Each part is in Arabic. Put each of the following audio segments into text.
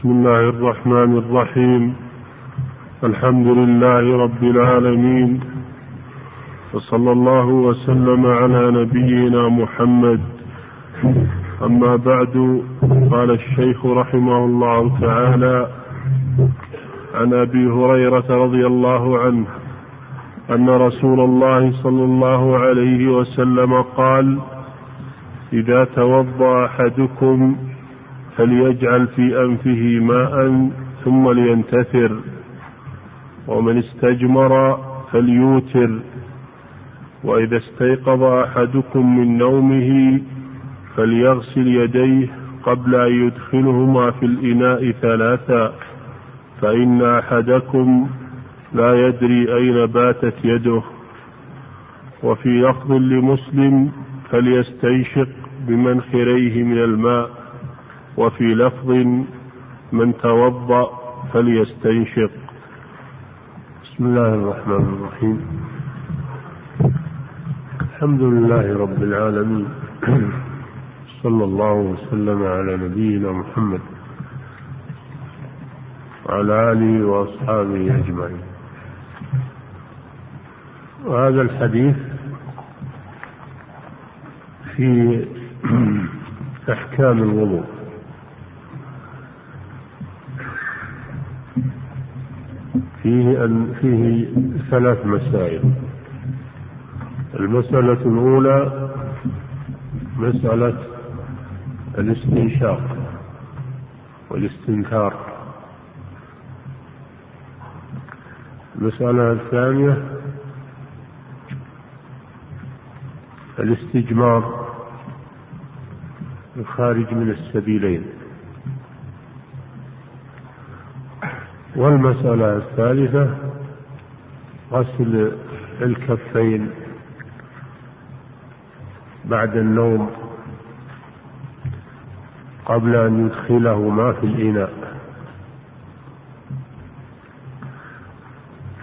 بسم الله الرحمن الرحيم. الحمد لله رب العالمين. وصلى الله وسلم على نبينا محمد. أما بعد قال الشيخ رحمه الله تعالى عن أبي هريرة رضي الله عنه أن رسول الله صلى الله عليه وسلم قال إذا توضأ أحدكم فليجعل في أنفه ماء ثم لينتثر. ومن استجمر فليوتر. وإذا استيقظ أحدكم من نومه فليغسل يديه قبل أن يدخلهما في الإناء ثلاثا فإن أحدكم لا يدري أين باتت يده. وفي لفظ لمسلم فليستنشق بمنخريه من الماء. وفي لفظ من توضأ فليستنشق. بسم الله الرحمن الرحيم. الحمد لله رب العالمين. صلى الله وسلم على نبينا محمد وعلى آله وأصحابه أجمعين. وهذا الحديث في أحكام الوضوء. فيه أن فيه ثلاث مسائل. المسألة الأولى مسألة الاستنشاق والاستنكار. المسألة الثانية الاستجمار الخارج من السبيلين. والمسألة الثالثة غسل الكفين بعد النوم قبل أن يدخلهما في الإناء.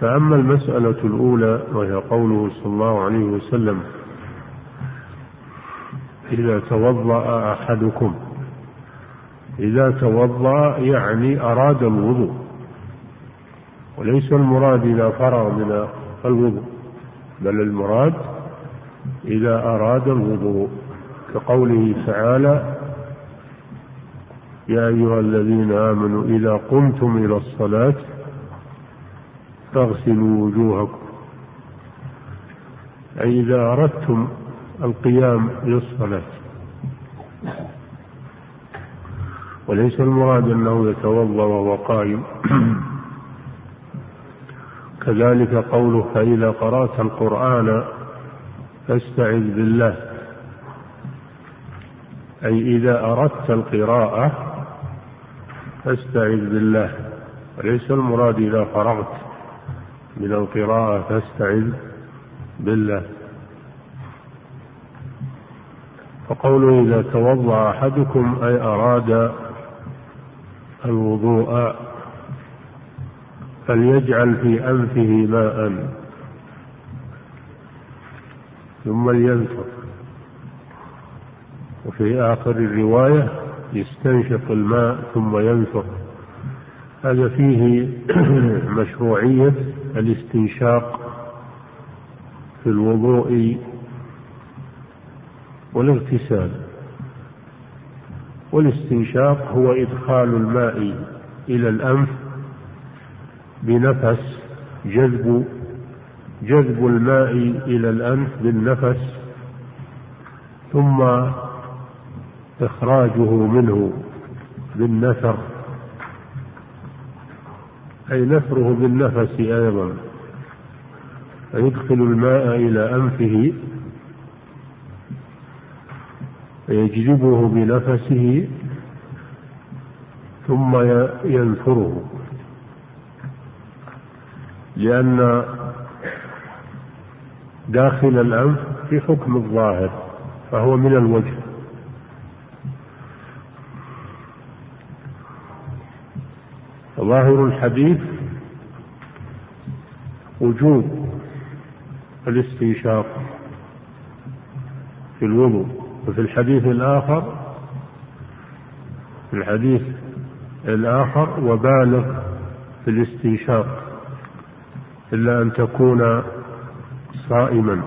فأما المسألة الأولى وهي قوله صلى الله عليه وسلم إذا توضأ أحدكم. إذا توضأ يعني أراد الوضوء. وليس المراد إذا فرغ من الوضوء بل المراد إذا أراد الوضوء. كقوله تعالى يا أيها الذين آمنوا إذا قمتم إلى الصلاة فاغسلوا وجوهكم. أي إذا أردتم القيام للصلاة. وليس المراد أنه يتوضأ وهو قائم. كذلك قوله فإذا قرأت القرآن فاستعذ بالله. أي إذا أردت القراءة فاستعذ بالله. وليس المراد إذا فرغت من القراءة فاستعذ بالله. فقوله إذا توضأ أحدكم أي أراد الوضوء فليجعل في أنفه ماء. ثم لينفر وفي آخر الرواية يستنشق الماء ثم ينفر هذا فيه مشروعية الاستنشاق في الوضوء والاغتسال. والاستنشاق هو إدخال الماء إلى الأنف بنفس جذب جذب الماء إلى الأنف بالنفس ثم إخراجه منه بالنثر. أي نثره بالنفس أيضا. فيدخل الماء إلى أنفه فيجذبه بنفسه ثم ينثره. لأن داخل الأنف في حكم الظاهر فهو من الوجه. ظاهر الحديث وجوب الاستنشاق في الوضوء. وفي الحديث الآخر في الحديث الآخر وبالغ في الاستنشاق. إلا أن تكون صائما.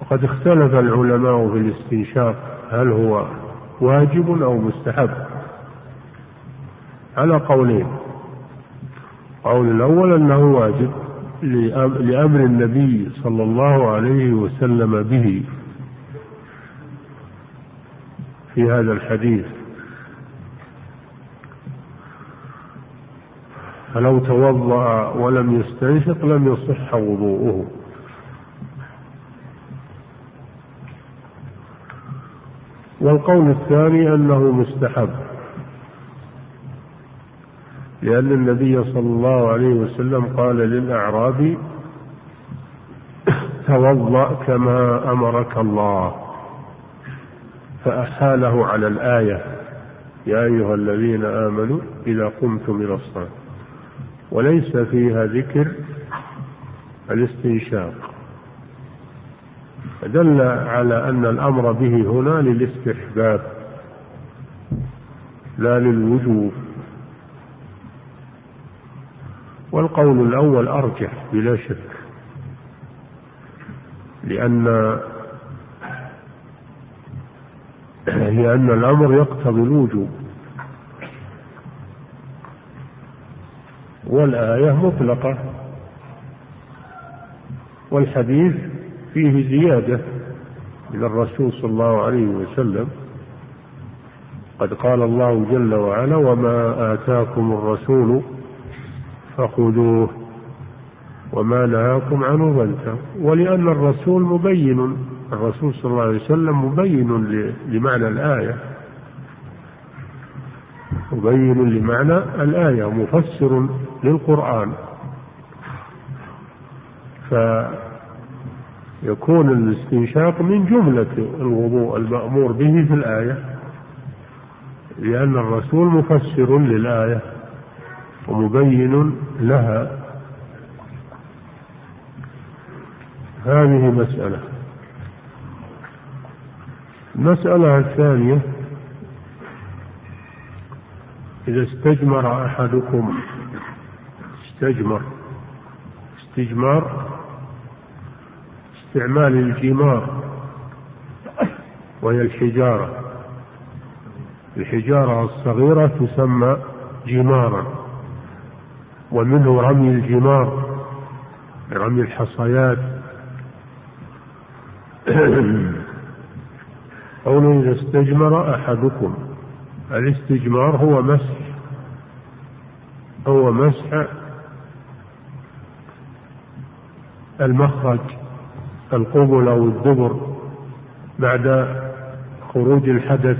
وقد اختلف العلماء في الاستنشاق هل هو واجب أو مستحب. على قولين. قول الأول أنه واجب لأمر النبي صلى الله عليه وسلم به. في هذا الحديث. فلو توضأ ولم يستنشق لم يصح وضوءه. والقول الثاني أنه مستحب. لأن النبي صلى الله عليه وسلم قال للأعرابي توضأ كما أمرك الله. فأحاله على الآية يا أيها الذين آمنوا إذا قمتم إلى الصلاة. وليس فيها ذكر الاستنشاق. دل على أن الأمر به هنا للاستحباب لا للوجوب. والقول الأول أرجح بلا شك لأن لأن الأمر يقتضي الوجوب. والآية مطلقة. والحديث فيه زيادة. من الرسول صلى الله عليه وسلم. قد قال الله جل وعلا وما آتاكم الرسول فخذوه وما نهاكم عنه فانتهوا ولأن الرسول مبين الرسول صلى الله عليه وسلم مبين لمعنى الآية. مبين لمعنى الآية مفسر للقرآن. فيكون الاستنشاق من جملة الوضوء المأمور به في الآية لأن الرسول مفسر للآية ومبين لها. هذه مسألة. المسألة الثانية إذا استجمر أحدكم استجمر. استجمار استعمال الجمار وهي الحجارة. الحجارة الصغيرة تسمى جمارا. ومنه رمي الجمار رمي الحصيات. قوله إذا استجمر أحدكم. الاستجمار هو مسح هو مسح المخرج القبل أو الدبر بعد خروج الحدث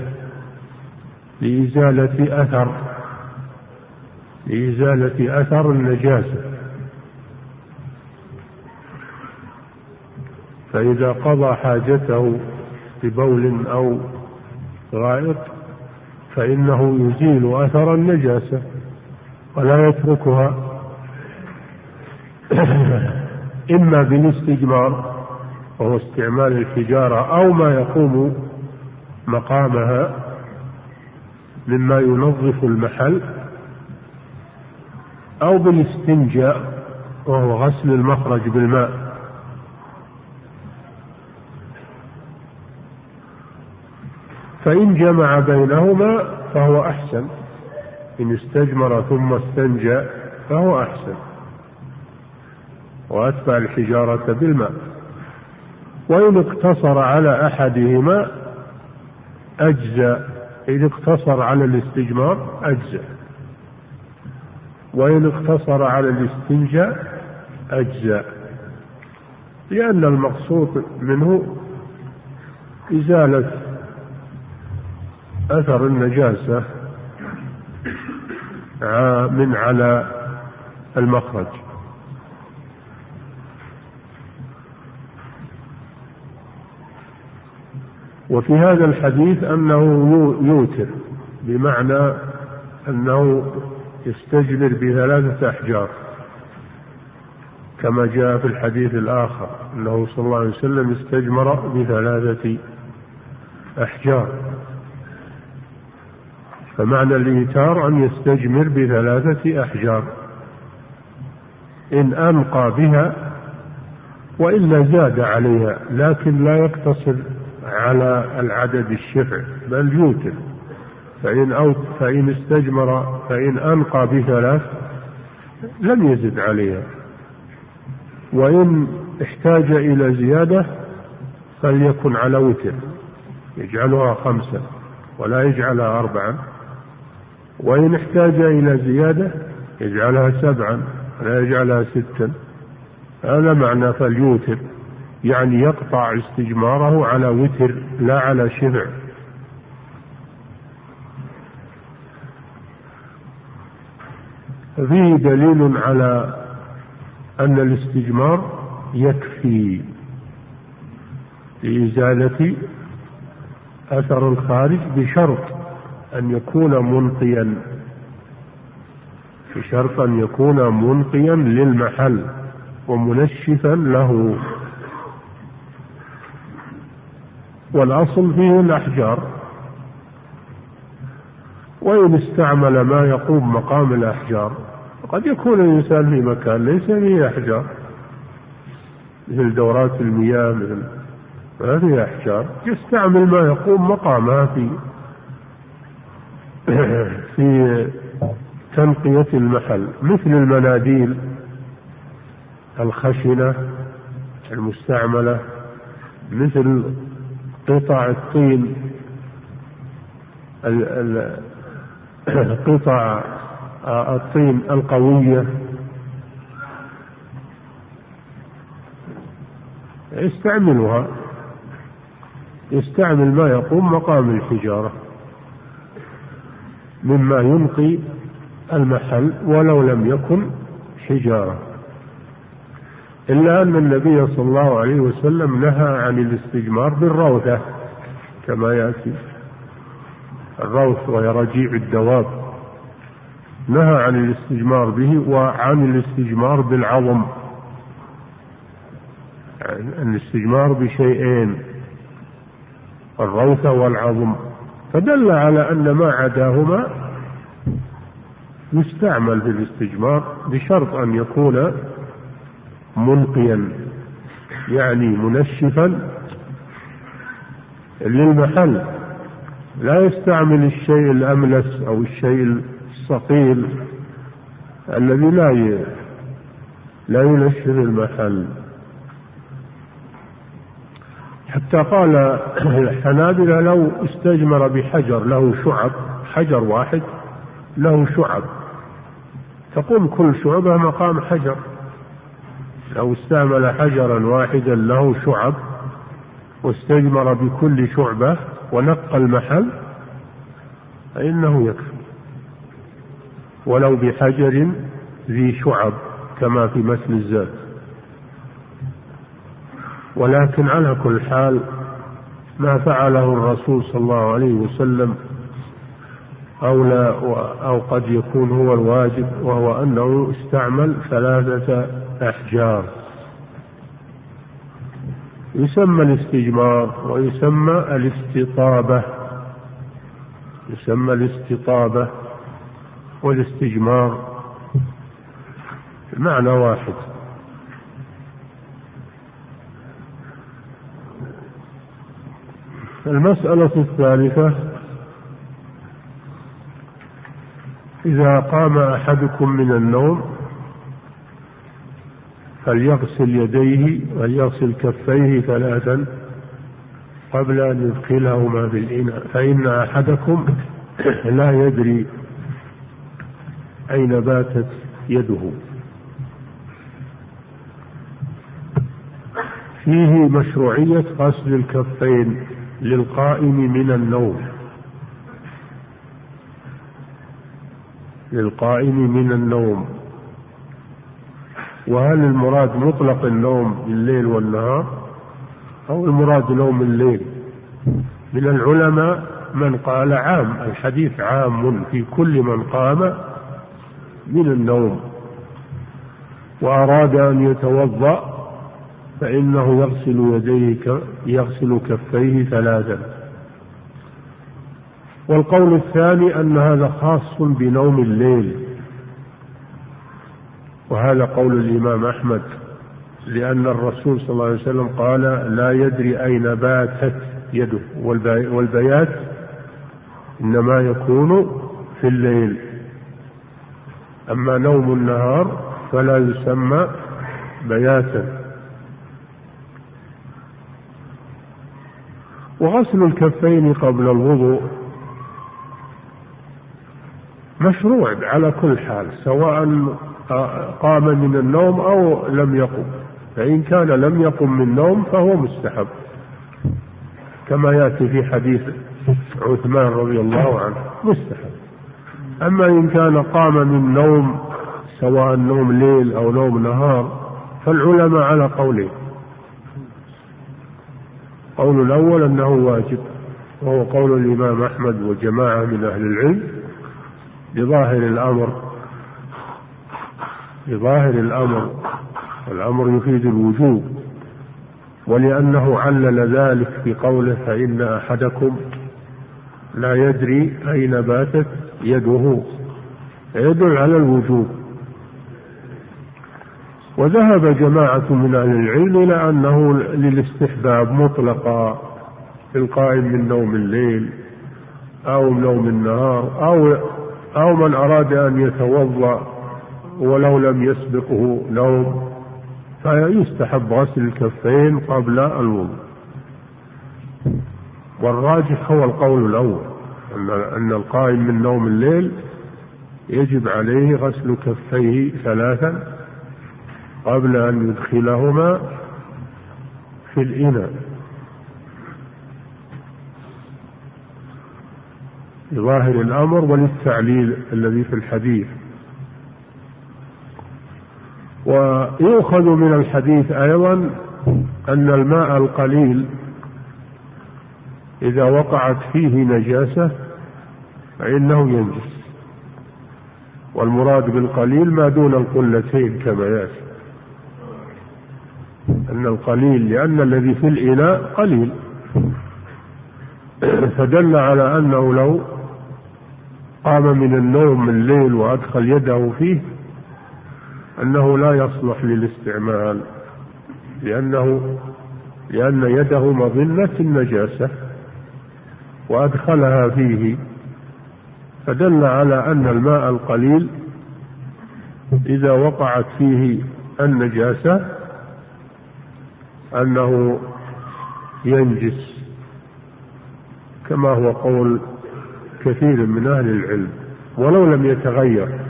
لإزالة أثر لإزالة أثر النجاسة. فإذا قضى حاجته ببول أو غائط فإنه يزيل أثر النجاسة ولا يتركها. إما بالاستجمار وهو استعمال الحجارة أو ما يقوم مقامها مما ينظف المحل أو بالاستنجاء وهو غسل المخرج بالماء. فإن جمع بينهما فهو أحسن إن استجمر ثم استنجى فهو أحسن. وأتبع الحجارة بالماء. وإن اقتصر على أحدهما أجزى إن اقتصر على الاستجمار أجزى وإن اقتصر على الاستنجاء أجزاء لأن المقصود منه إزالة أثر النجاسة من على المخرج. وفي هذا الحديث أنه يوتر بمعنى أنه يستجمر بثلاثة أحجار كما جاء في الحديث الآخر أنه صلى الله عليه وسلم استجمر بثلاثة أحجار. فمعنى الإيتار أن يستجمر بثلاثة أحجار إن أنقى بها وإلا زاد عليها لكن لا يقتصر على العدد الشفع بل يوتر. فإن فإن استجمر فإن أنقى بثلاث لم يزد عليها. وإن احتاج إلى زيادة فليكن على وتر. يجعلها خمسة ولا يجعلها أربعا وإن احتاج إلى زيادة يجعلها سبعا ولا يجعلها ستا هذا معنى فليوتر. يعني يقطع استجماره على وتر لا على شفع فيه دليل على أن الاستجمار يكفي لإزالة أثر الخارج بشرط أن يكون منقيا. بشرط أن يكون منقيا للمحل ومنشفا له. والأصل فيه الأحجار. وإن استعمل ما يقوم مقام الأحجار قد يكون الإنسان في مكان ليس فيه أحجار. مثل دورات المياه مثل ما فيها أحجار يستعمل ما يقوم مقامها في في تنقية المحل مثل المناديل الخشنة المستعملة مثل قطع الطين قطع الطين القوية. يستعملها يستعمل ما يقوم مقام الحجارة. مما ينقي المحل ولو لم يكن حجارة. إلا أن النبي صلى الله عليه وسلم نهى عن الاستجمار بالروثة كما يأتي. الروث وهي رجيع الدواب. نهى عن الاستجمار به وعن الاستجمار بالعظم. الاستجمار بشيئين الروث والعظم. فدل على أن ما عداهما يستعمل في الاستجمار بشرط أن يكون منقيا يعني منشفا للمحل. لا يستعمل الشيء الأملس أو الشيء الصقيل الذي لا لا ينشف المحل. حتى قال الحنابلة لو استجمر بحجر له شعب حجر واحد له شعب. تقوم كل شعبة مقام حجر. لو استعمل حجرا واحدا له شعب واستجمر بكل شعبة ونقى المحل فإنه يكفي. ولو بحجر ذي شعب كما في متن الزاد. ولكن على كل حال ما فعله الرسول صلى الله عليه وسلم أو لا أو قد يكون هو الواجب وهو أنه استعمل ثلاثة أحجار يسمى الاستجمار ويسمى الاستطابة. يسمى الاستطابة والاستجمار. المعنى واحد. المسألة الثالثة إذا قام أحدكم من النوم فليغسل يديه وليغسل كفيه ثلاثا قبل أن يدخلهما في الإناء فإن أحدكم لا يدري أين باتت يده. فيه مشروعية غسل الكفين للقائم من النوم. للقائم من النوم. وهل المراد مطلق النوم بالليل والنهار أو المراد نوم الليل؟ من العلماء من قال عام الحديث عام في كل من قام من النوم. وأراد أن يتوضأ فإنه يغسل يديه يغسل كفيه ثلاثا. والقول الثاني أن هذا خاص بنوم الليل. وهذا قول الإمام أحمد لأن الرسول صلى الله عليه وسلم قال لا يدري أين باتت يده. والبيات إنما يكون في الليل. أما نوم النهار فلا يسمى بياتا. وغسل الكفين قبل الوضوء مشروع على كل حال سواء قام من النوم أو لم يقم. فإن كان لم يقم من نوم فهو مستحب. كما يأتي في حديث عثمان رضي الله عنه مستحب. أما إن كان قام من نوم سواء نوم ليل أو نوم نهار فالعلماء على قولين. قول الأول أنه واجب وهو قول الإمام أحمد وجماعة من أهل العلم. بظاهر الأمر بظاهر الأمر الأمر يفيد الوجوب ولأنه علل ذلك بقوله فإن أحدكم لا يدري أين باتت يده يدل على الوجوب. وذهب جماعة من أهل العلم إلى أنه للاستحباب مطلقا القائم من نوم الليل أو نوم النهار أو أو من أراد أن يتوضأ ولو لم يسبقه نوم فيستحب غسل الكفين قبل الوضوء. والراجح هو القول الأول أن أن القائم من نوم الليل يجب عليه غسل كفيه ثلاثا قبل أن يدخلهما في الإناء. لظاهر الأمر وللتعليل الذي في الحديث. ويؤخذ من الحديث أيضا أن الماء القليل إذا وقعت فيه نجاسة فإنه ينجس. والمراد بالقليل ما دون القلتين كما يأتي. أن القليل لأن الذي في الإناء قليل. فدل على أنه لو قام من النوم الليل وأدخل يده فيه أنه لا يصلح للاستعمال لأنه لأن يده مظنة النجاسة وأدخلها فيه فدل على أن الماء القليل إذا وقعت فيه النجاسة أنه ينجس كما هو قول كثير من أهل العلم ولو لم يتغير.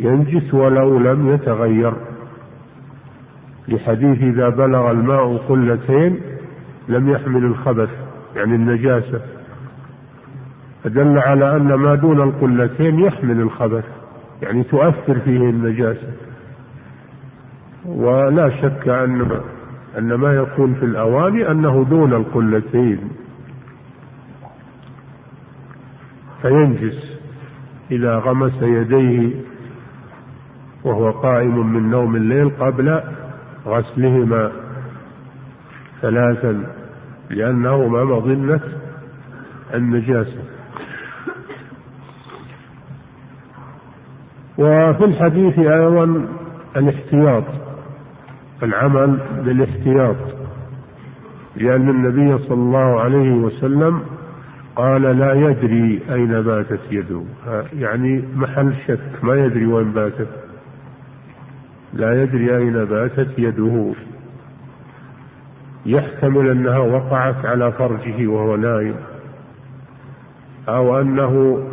ينجس ولو لم يتغير. لحديث إذا بلغ الماء قلتين لم يحمل الخبث يعني النجاسة. فدل على أن ما دون القلتين يحمل الخبث يعني تؤثر فيه النجاسة. ولا شك أن أن ما يكون في الأواني أنه دون القلتين. فينجس إذا غمس يديه وهو قائم من نوم الليل قبل غسلهما ثلاثا لأنهما مظنة النجاسة. وفي الحديث أيضا الاحتياط العمل بالاحتياط لأن النبي صلى الله عليه وسلم قال لا يدري أين باتت يده. يعني محل شك ما يدري وين باتت. لا يدري أين باتت يده. يحتمل أنها وقعت على فرجه وهو نائم أو أنه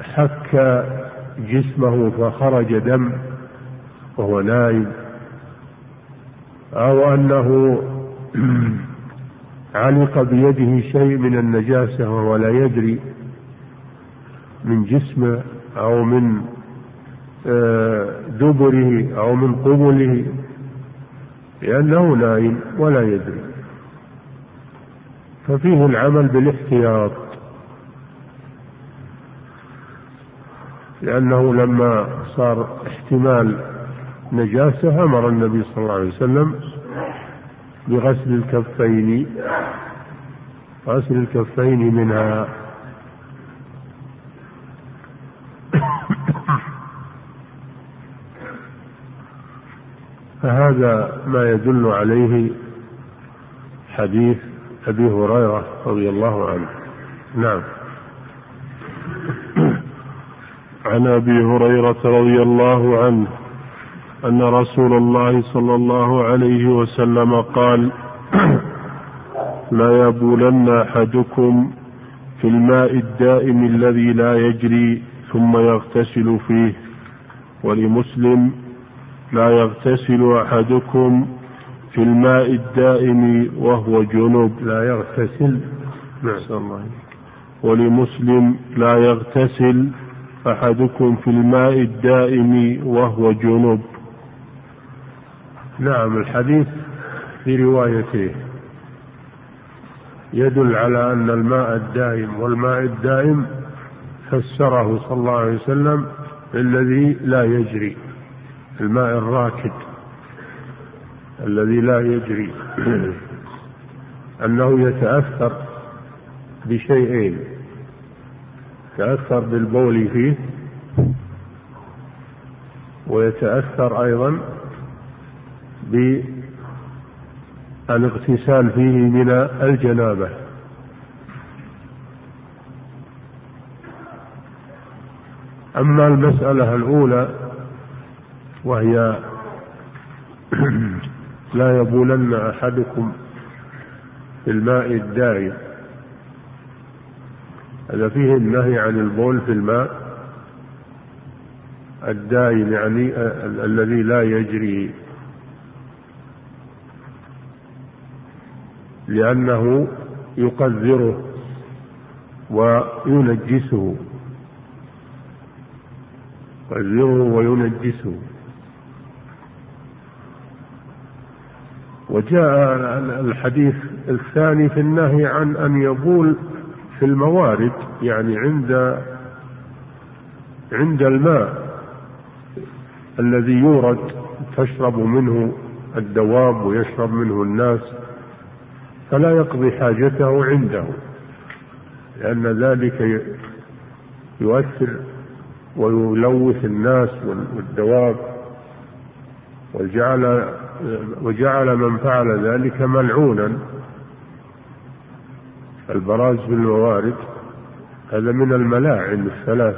حك جسمه فخرج دم وهو نائم أو أنه علق بيده شيء من النجاسة وهو لا يدري من جسمه أو من دبره أو من قبله لأنه نائم ولا يدري. ففيه العمل بالاحتياط. لأنه لما صار احتمال نجاسة أمر النبي صلى الله عليه وسلم بغسل الكفين غسل الكفين منها. فهذا ما يدل عليه حديث أبي هريرة رضي الله عنه. نعم. عن أبي هريرة رضي الله عنه أن رسول الله صلى الله عليه وسلم قال لا يبولن أحدكم في الماء الدائم الذي لا يجري ثم يغتسل فيه. ولمسلم لا يغتسل أحدكم في الماء الدائم وهو جنوب لا يغتسل. نعم. ولمسلم لا يغتسل أحدكم في الماء الدائم وهو جنوب نعم الحديث في روايته يدل على أن الماء الدائم والماء الدائم فسره صلى الله عليه وسلم الذي لا يجري. الماء الراكد الذي لا يجري. أنه يتأثر بشيئين. يتأثر بالبول فيه ويتأثر أيضا بالاغتسال فيه من الجنابة. أما المسألة الأولى وهي لا يبولن أحدكم في الماء الدائم هذا فيه النهي عن البول في الماء الدائم يعني الذي لا يجري. لأنه يقذره وينجسه يقذره وينجسه. وجاء الحديث الثاني في النهي عن أن يبول في الموارد يعني عند عند الماء الذي يورد تشرب منه الدواب ويشرب منه الناس فلا يقضي حاجته عنده لأن ذلك يؤثر ويلوث الناس والدواب وجعل وجعل من فعل ذلك ملعونا. البراز في الموارد هذا من الملاعن الثلاث.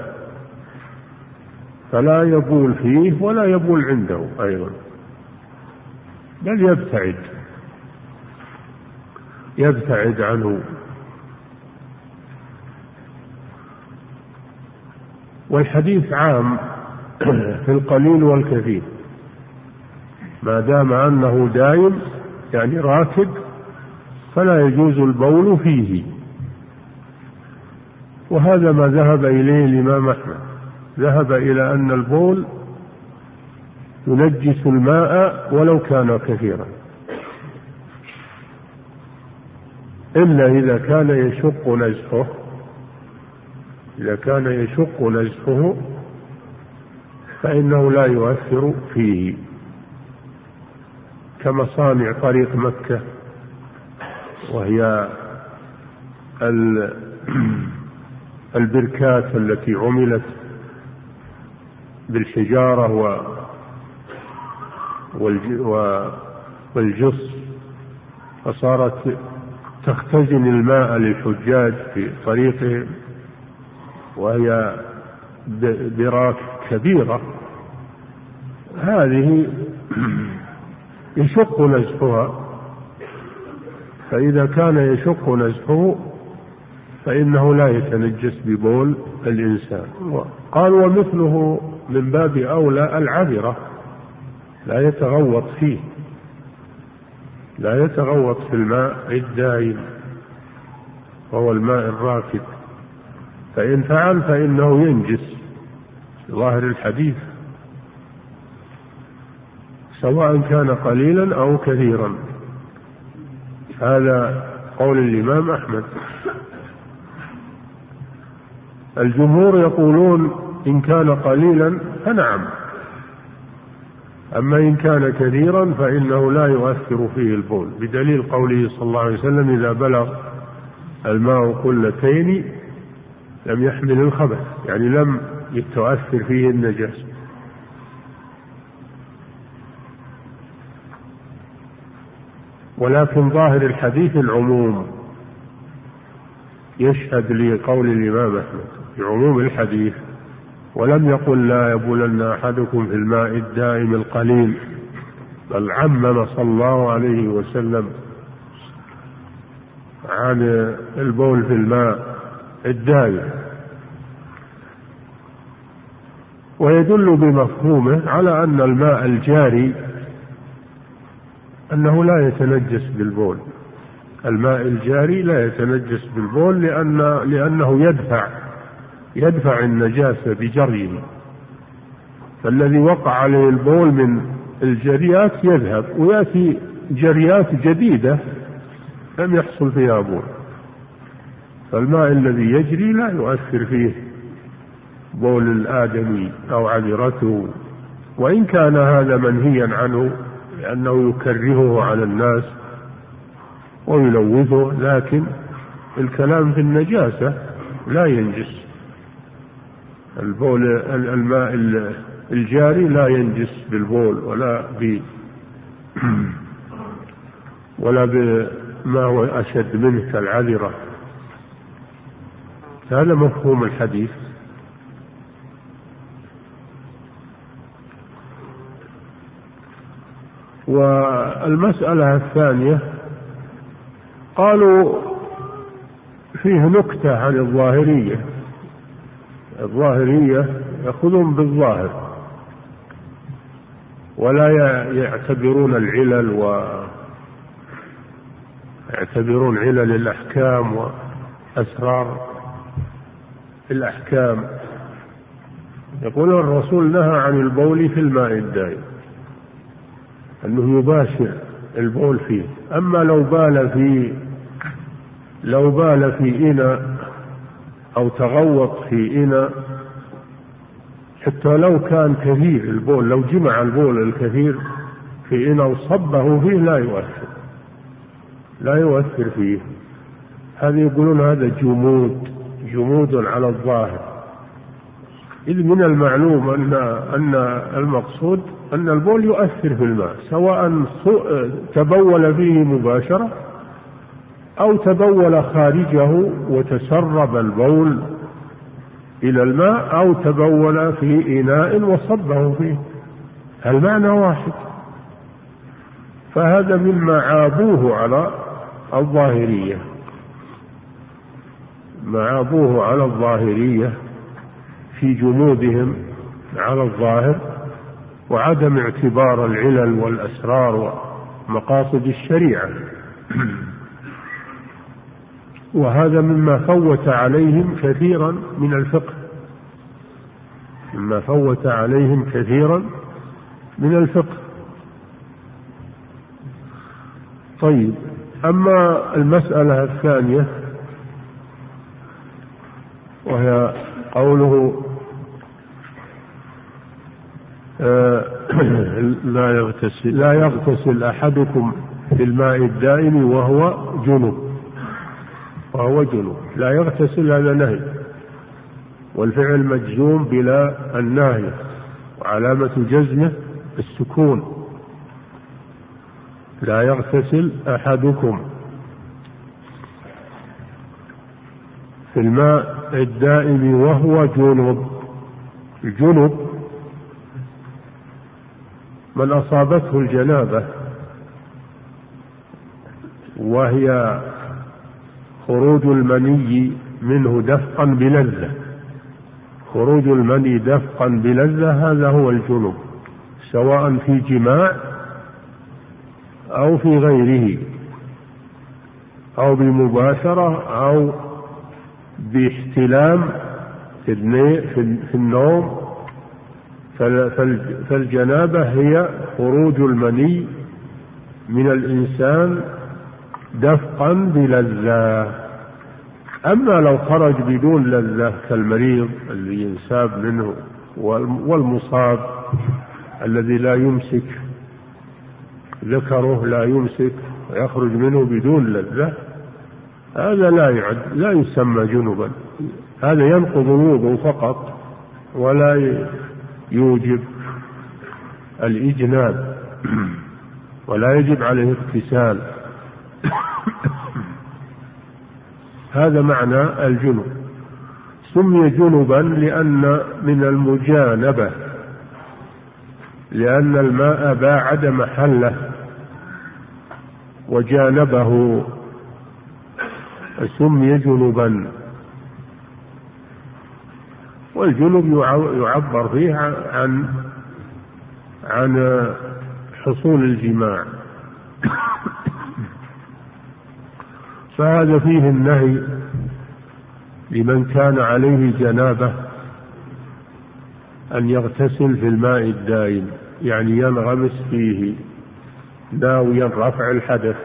فلا يبول فيه ولا يبول عنده أيضا. بل يبتعد. يبتعد عنه. والحديث عام في القليل والكثير. ما دام أنه دايم يعني راكد فلا يجوز البول فيه. وهذا ما ذهب إليه الإمام أحمد. ذهب إلى أن البول ينجس الماء ولو كان كثيرا. إلا إذا كان يشق نزفه إذا كان يشق نزفه فإنه لا يؤثر فيه. كمصانع طريق مكة وهي البركات التي عملت بالحجارة والجص فصارت تختزن الماء للحجاج في طريقهم وهي براك كبيرة. هذه يشق نزفها فإذا كان يشق نزفه فإنه لا يتنجس ببول الإنسان. قال ومثله من باب أولى العذرة. لا يتغوط فيه. لا يتغوط في الماء الدائم وهو الماء الراكد. فإن فعل فإنه ينجس. ظاهر الحديث سواء كان قليلا أو كثيرا. هذا قول الإمام أحمد. الجمهور يقولون إن كان قليلا فنعم. أما إن كان كثيرا فإنه لا يؤثر فيه البول. بدليل قوله صلى الله عليه وسلم إذا بلغ الماء قلتين لم يحمل الخبث يعني لم تؤثر فيه النجاسة ولكن ظاهر الحديث العموم. يشهد لقول الإمام أحمد بعموم الحديث ولم يقل لا يبولن أحدكم في الماء الدائم القليل بل عمم صلى الله عليه وسلم عن البول في الماء الدائم. ويدل بمفهومه على أن الماء الجاري أنه لا يتنجس بالبول. الماء الجاري لا يتنجس بالبول لأن لأنه يدفع يدفع النجاسة بجريه فالذي وقع عليه البول من الجريات يذهب ويأتي جريات جديدة لم يحصل فيها بول. فالماء الذي يجري لا يؤثر فيه بول الآدمي أو عذرته. وإن كان هذا منهيا عنه لأنه يكرهه على الناس ويلوثه لكن الكلام في النجاسة لا ينجس. البول الماء الجاري لا ينجس بالبول ولا ب ولا بما هو أشد منه كالعذرة. هذا مفهوم الحديث. والمسألة الثانية قالوا فيه نكتة عن الظاهرية. الظاهرية يأخذون بالظاهر ولا يعتبرون العلل و يعتبرون علل الأحكام وأسرار الأحكام. يقول الرسول نهى عن البول في الماء الدائم. أنه يباشر البول فيه. أما لو بال في لو بال في إناء أو تغوط في إناء حتى لو كان كثير البول لو جمع البول الكثير في إناء وصبه فيه لا يؤثر. لا يؤثر فيه. هذا يقولون هذا جمود جمود على الظاهر. إذ من المعلوم أن أن المقصود أن البول يؤثر في الماء سواء تبول فيه مباشرة أو تبول خارجه وتسرب البول إلى الماء أو تبول في إناء وصبه فيه. المعنى واحد. فهذا مما عابوه على الظاهرية. ما عابوه على الظاهرية في جمودهم على الظاهر. وعدم اعتبار العلل والأسرار ومقاصد الشريعة. وهذا مما فوت عليهم كثيرا من الفقه. مما فوت عليهم كثيرا من الفقه. طيب أما المسألة الثانية وهي قوله لا يغتسل. لا يغتسل أحدكم في الماء الدائم وهو جنب وهو جنب لا يغتسل هذا نهي. والفعل مجزوم بلا الناهية وعلامة جزمه السكون. لا يغتسل أحدكم في الماء الدائم وهو جنب الجنب من أصابته الجنابة وهي خروج المني منه دفقا بلذة. خروج المني دفقا بلذة هذا هو الجنوب سواء في جماع أو في غيره أو بمباشرة أو باحتلام في النوم فالجنابة هي خروج المني من الإنسان دفقا بلذة. أما لو خرج بدون لذة كالمريض اللي ينساب منه والمصاب الذي لا يمسك ذكره لا يمسك ويخرج منه بدون لذة هذا لا يعد لا يسمى جنبا. هذا ينقض الوضوء فقط ولا يوجب الإجناب ولا يجب عليه اغتسال. هذا معنى الجنب سمي جنبا لأن من المجانبة لأن الماء باعد محله وجانبه. سمي جنبا والجنب يعبر فيه عن عن حصول الجماع. فهذا فيه النهي لمن كان عليه جنابة أن يغتسل في الماء الدائم يعني ينغمس فيه ناويا رفع الحدث.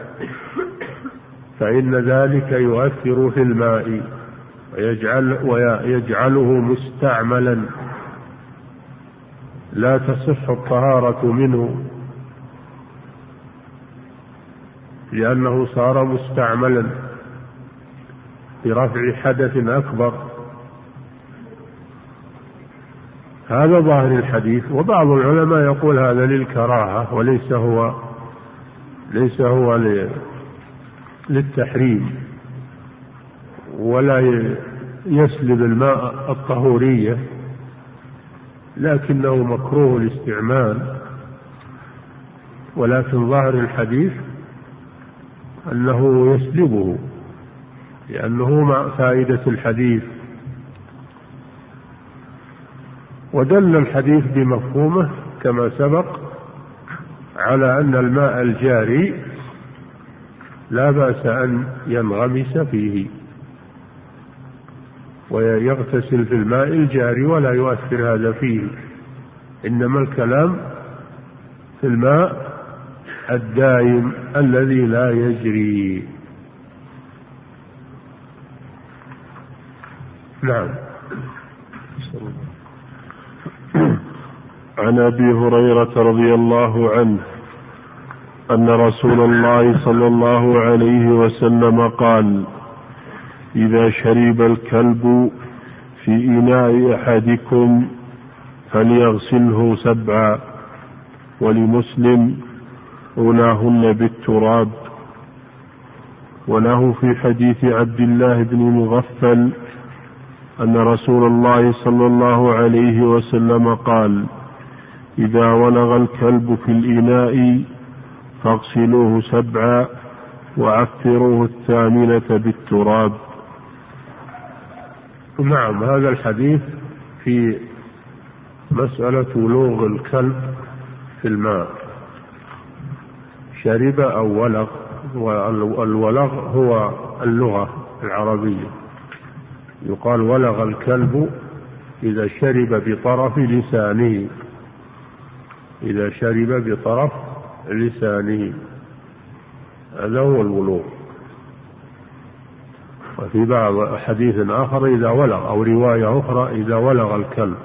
فإن ذلك يؤثر في الماء. ويجعل ويجعله مستعملا. لا تصح الطهارة منه. لأنه صار مستعملا برفع حدث أكبر. هذا ظاهر الحديث وبعض العلماء يقول هذا للكراهة وليس هو ليس هو للتحريم. ولا يسلب الماء الطهورية لكنه مكروه الاستعمال. ولكن ظاهر الحديث أنه يسلبه لأنه مع فائدة الحديث. ودل الحديث بمفهومه كما سبق على أن الماء الجاري لا بأس أن ينغمس فيه. ويغتسل في الماء الجاري ولا يؤثر هذا فيه. إنما الكلام في الماء الدائم الذي لا يجري. نعم. عن أبي هريرة رضي الله عنه أن رسول الله صلى الله عليه وسلم قال إذا شرب الكلب في إناء أحدكم فليغسله سبعا ولمسلم أولاهن بالتراب. وله في حديث عبد الله بن مغفل أن رسول الله صلى الله عليه وسلم قال إذا ولغ الكلب في الإناء فاغسلوه سبعا وعفروه الثامنة بالتراب. نعم هذا الحديث في مسألة ولوغ الكلب في الماء. شرب أو ولغ والولغ هو اللغة العربية. يقال ولغ الكلب إذا شرب بطرف لسانه. إذا شرب بطرف لسانه. هذا هو الولوغ. وفي بعض حديث آخر إذا ولغ أو رواية أخرى إذا ولغ الكلب.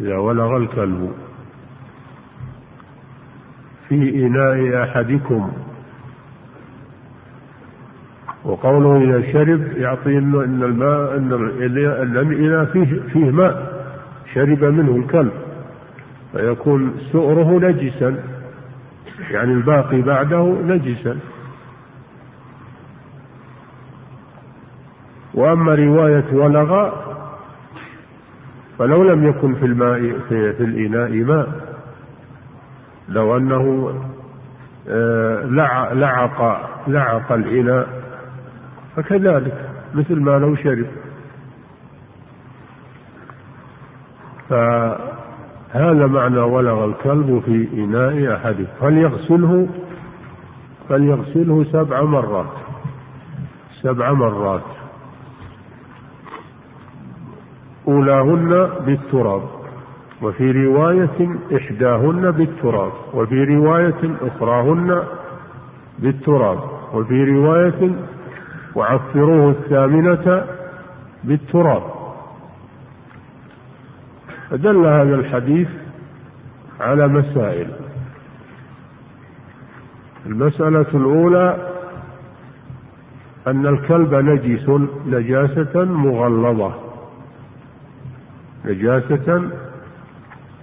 إذا ولغ الكلب. في إناء أحدكم. وقوله إذا شرب يعطي إنه إن الماء إن الإناء فيه فيه ماء. شرب منه الكلب. فيكون سؤره نجسا. يعني الباقي بعده نجسا. وأما رواية ولغ فلو لم يكن في الماء في, في الإناء ماء لو أنه آه، لعق لعق الإناء فكذلك مثل ما لو شرب. فهذا معنى ولغ الكلب في إناء أحدهم فليغسله فليغسله سبع مرات سبع مرات. أولاهن بالتراب وفي رواية إحداهن بالتراب وفي رواية أخراهن بالتراب وفي رواية وعفروه الثامنة بالتراب. فدل هذا الحديث على مسائل. المسألة الأولى أن الكلب نجس نجاسة مغلظة. نجاسة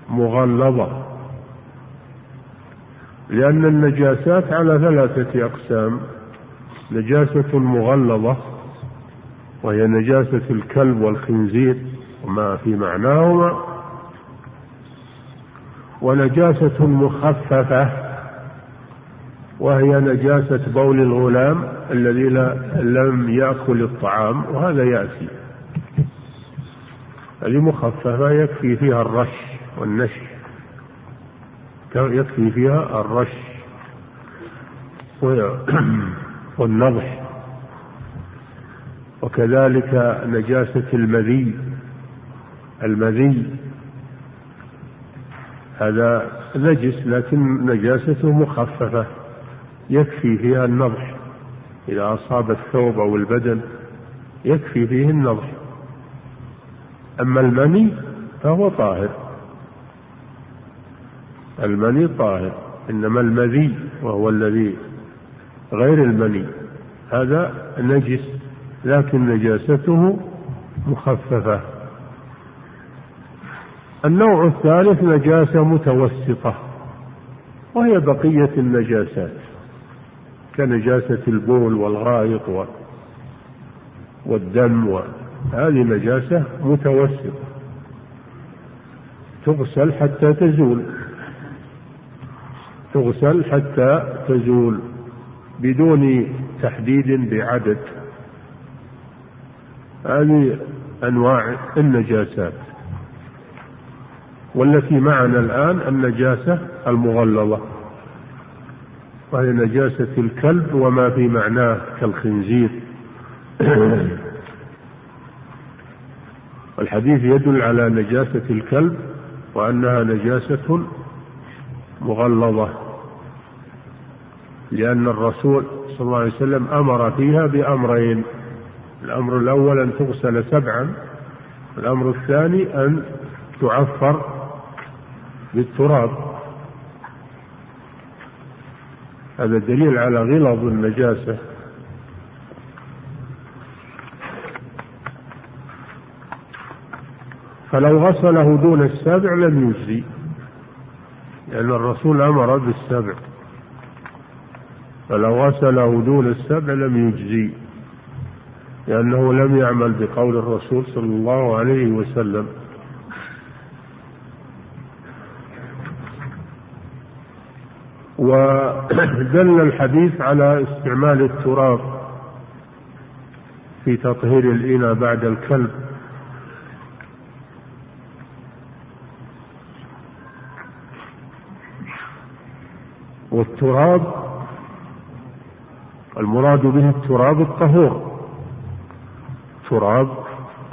مغلظة لأن النجاسات على ثلاثة أقسام نجاسة مغلظة وهي نجاسة الكلب والخنزير وما في معناهما ونجاسة مخففة وهي نجاسة بول الغلام الذي لم يأكل الطعام وهذا يأتي. هذه مخففة يكفي فيها الرش والنشر. يكفي فيها الرش والنضح. وكذلك نجاسة المذي. المذي هذا نجس لكن نجاسته مخففة. يكفي فيها النضح. إذا أصاب الثوب أو البدن يكفي فيه النضح. أما المني فهو طاهر. المني طاهر إنما المذي وهو الذي غير المني. هذا نجس لكن نجاسته مخففة. النوع الثالث نجاسة متوسطة وهي بقية النجاسات كنجاسة البول والغائط والدم هذه نجاسة متوسطة. تغسل حتى تزول. تغسل حتى تزول بدون تحديد بعدد. هذه أنواع النجاسات. والتي معنا الآن النجاسة المغلظة. وهي نجاسة الكلب وما في معناه كالخنزير. الحديث يدل على نجاسة الكلب وأنها نجاسة مغلظة لأن الرسول صلى الله عليه وسلم أمر فيها بأمرين الأمر الأول أن تغسل سبعا الأمر الثاني أن تعفر بالتراب. هذا دليل على غلظ النجاسة. فلو غسله دون السبع لم يجزي لأن الرسول أمر بالسبع. فلو غسله دون السبع لم يجزي لأنه لم يعمل بقول الرسول صلى الله عليه وسلم. ودل الحديث على استعمال التراب في تطهير الإناء بعد الكلب. والتراب المراد به التراب الطهور. تراب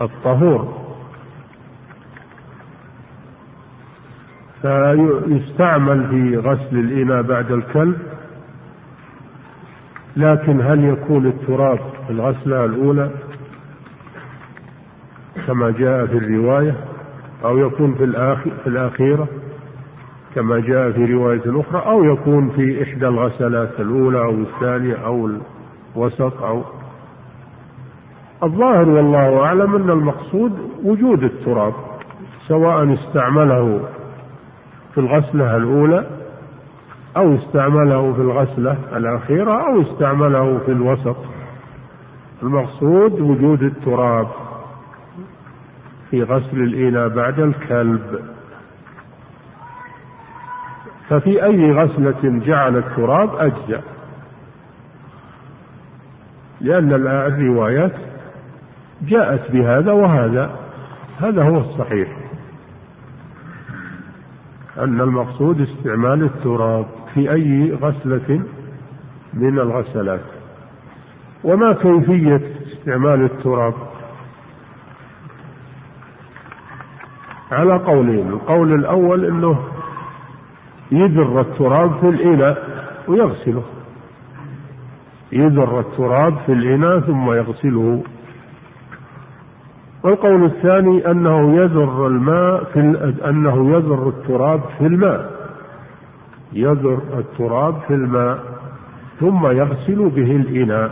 الطهور. فيستعمل في غسل الإناء بعد الكلب لكن هل يكون التراب في الغسلة الأولى؟ كما جاء في الرواية أو يكون في, في الأخيرة؟ كما جاء في رواية أخرى أو يكون في إحدى الغسلات الأولى أو الثانية أو الوسط أو الظاهر والله أعلم أن المقصود وجود التراب سواء استعمله في الغسلة الأولى أو استعمله في الغسلة الأخيرة أو استعمله في الوسط. المقصود وجود التراب في غسل الإناء بعد الكلب. ففي أي غسلة جعل التراب أجزأ؟ لأن الروايات جاءت بهذا وهذا. هذا هو الصحيح. أن المقصود استعمال التراب في أي غسلة من الغسلات وما كيفية استعمال التراب؟ على قولين. القول الأول أنه يذر التراب في الإناء ويغسله. يذر التراب في الإناء ثم يغسله. والقول الثاني أنه يذر الماء في أنه يذر التراب في الماء. يذر التراب في الماء ثم يغسل به الإناء.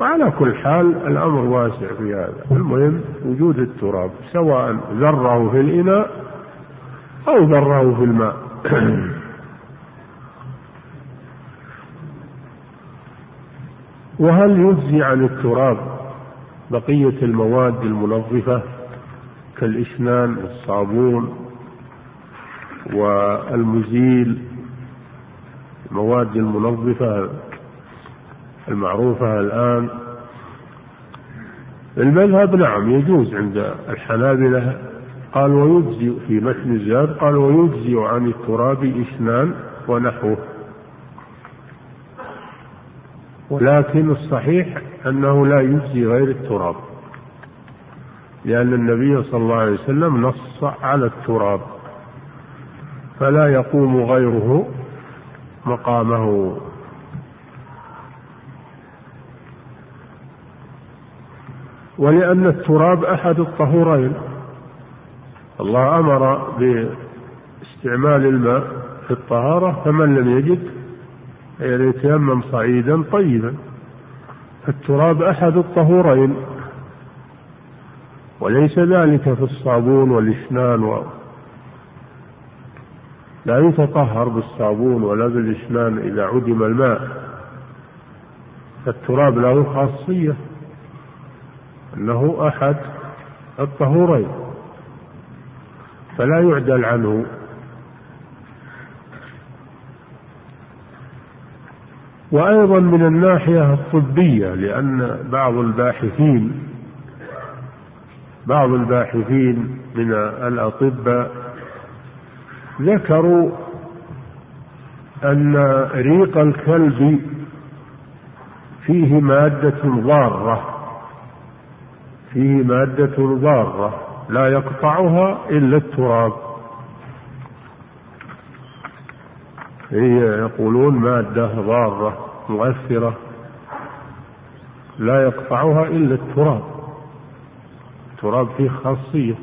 وعلى كل حال الأمر واسع في هذا. المهم وجود التراب سواء ذره في الإناء أو ذره في الماء. وهل يجزي عن التراب بقية المواد المنظفة كالإشنان والصابون والمزيل المواد المنظفة المعروفة الآن؟ المذهب نعم يجوز عند الحنابلة قال ويجزي في متن الزاد قال ويجزي عن التراب إشنان ونحوه. ولكن الصحيح أنه لا يجزي غير التراب لأن النبي صلى الله عليه وسلم نص على التراب فلا يقوم غيره مقامه. ولأن التراب أحد الطهورين. الله أمر باستعمال الماء في الطهارة فمن لم يجد يتيمم صعيدا طيبا. فالتراب أحد الطهورين. وليس ذلك في الصابون والإشنان و... لا يتطهر بالصابون ولا بالإشنان إذا عدم الماء. فالتراب له خاصية أنه أحد الطهورين. فلا يعدل عنه. وأيضا من الناحية الطبية لأن بعض الباحثين بعض الباحثين من الأطباء ذكروا أن ريق الكلب فيه مادة ضارة فيه مادة ضارة. لا يقطعها إلا التراب. هي يقولون مادة ضارة مؤثرة. لا يقطعها إلا التراب. التراب فيه خاصية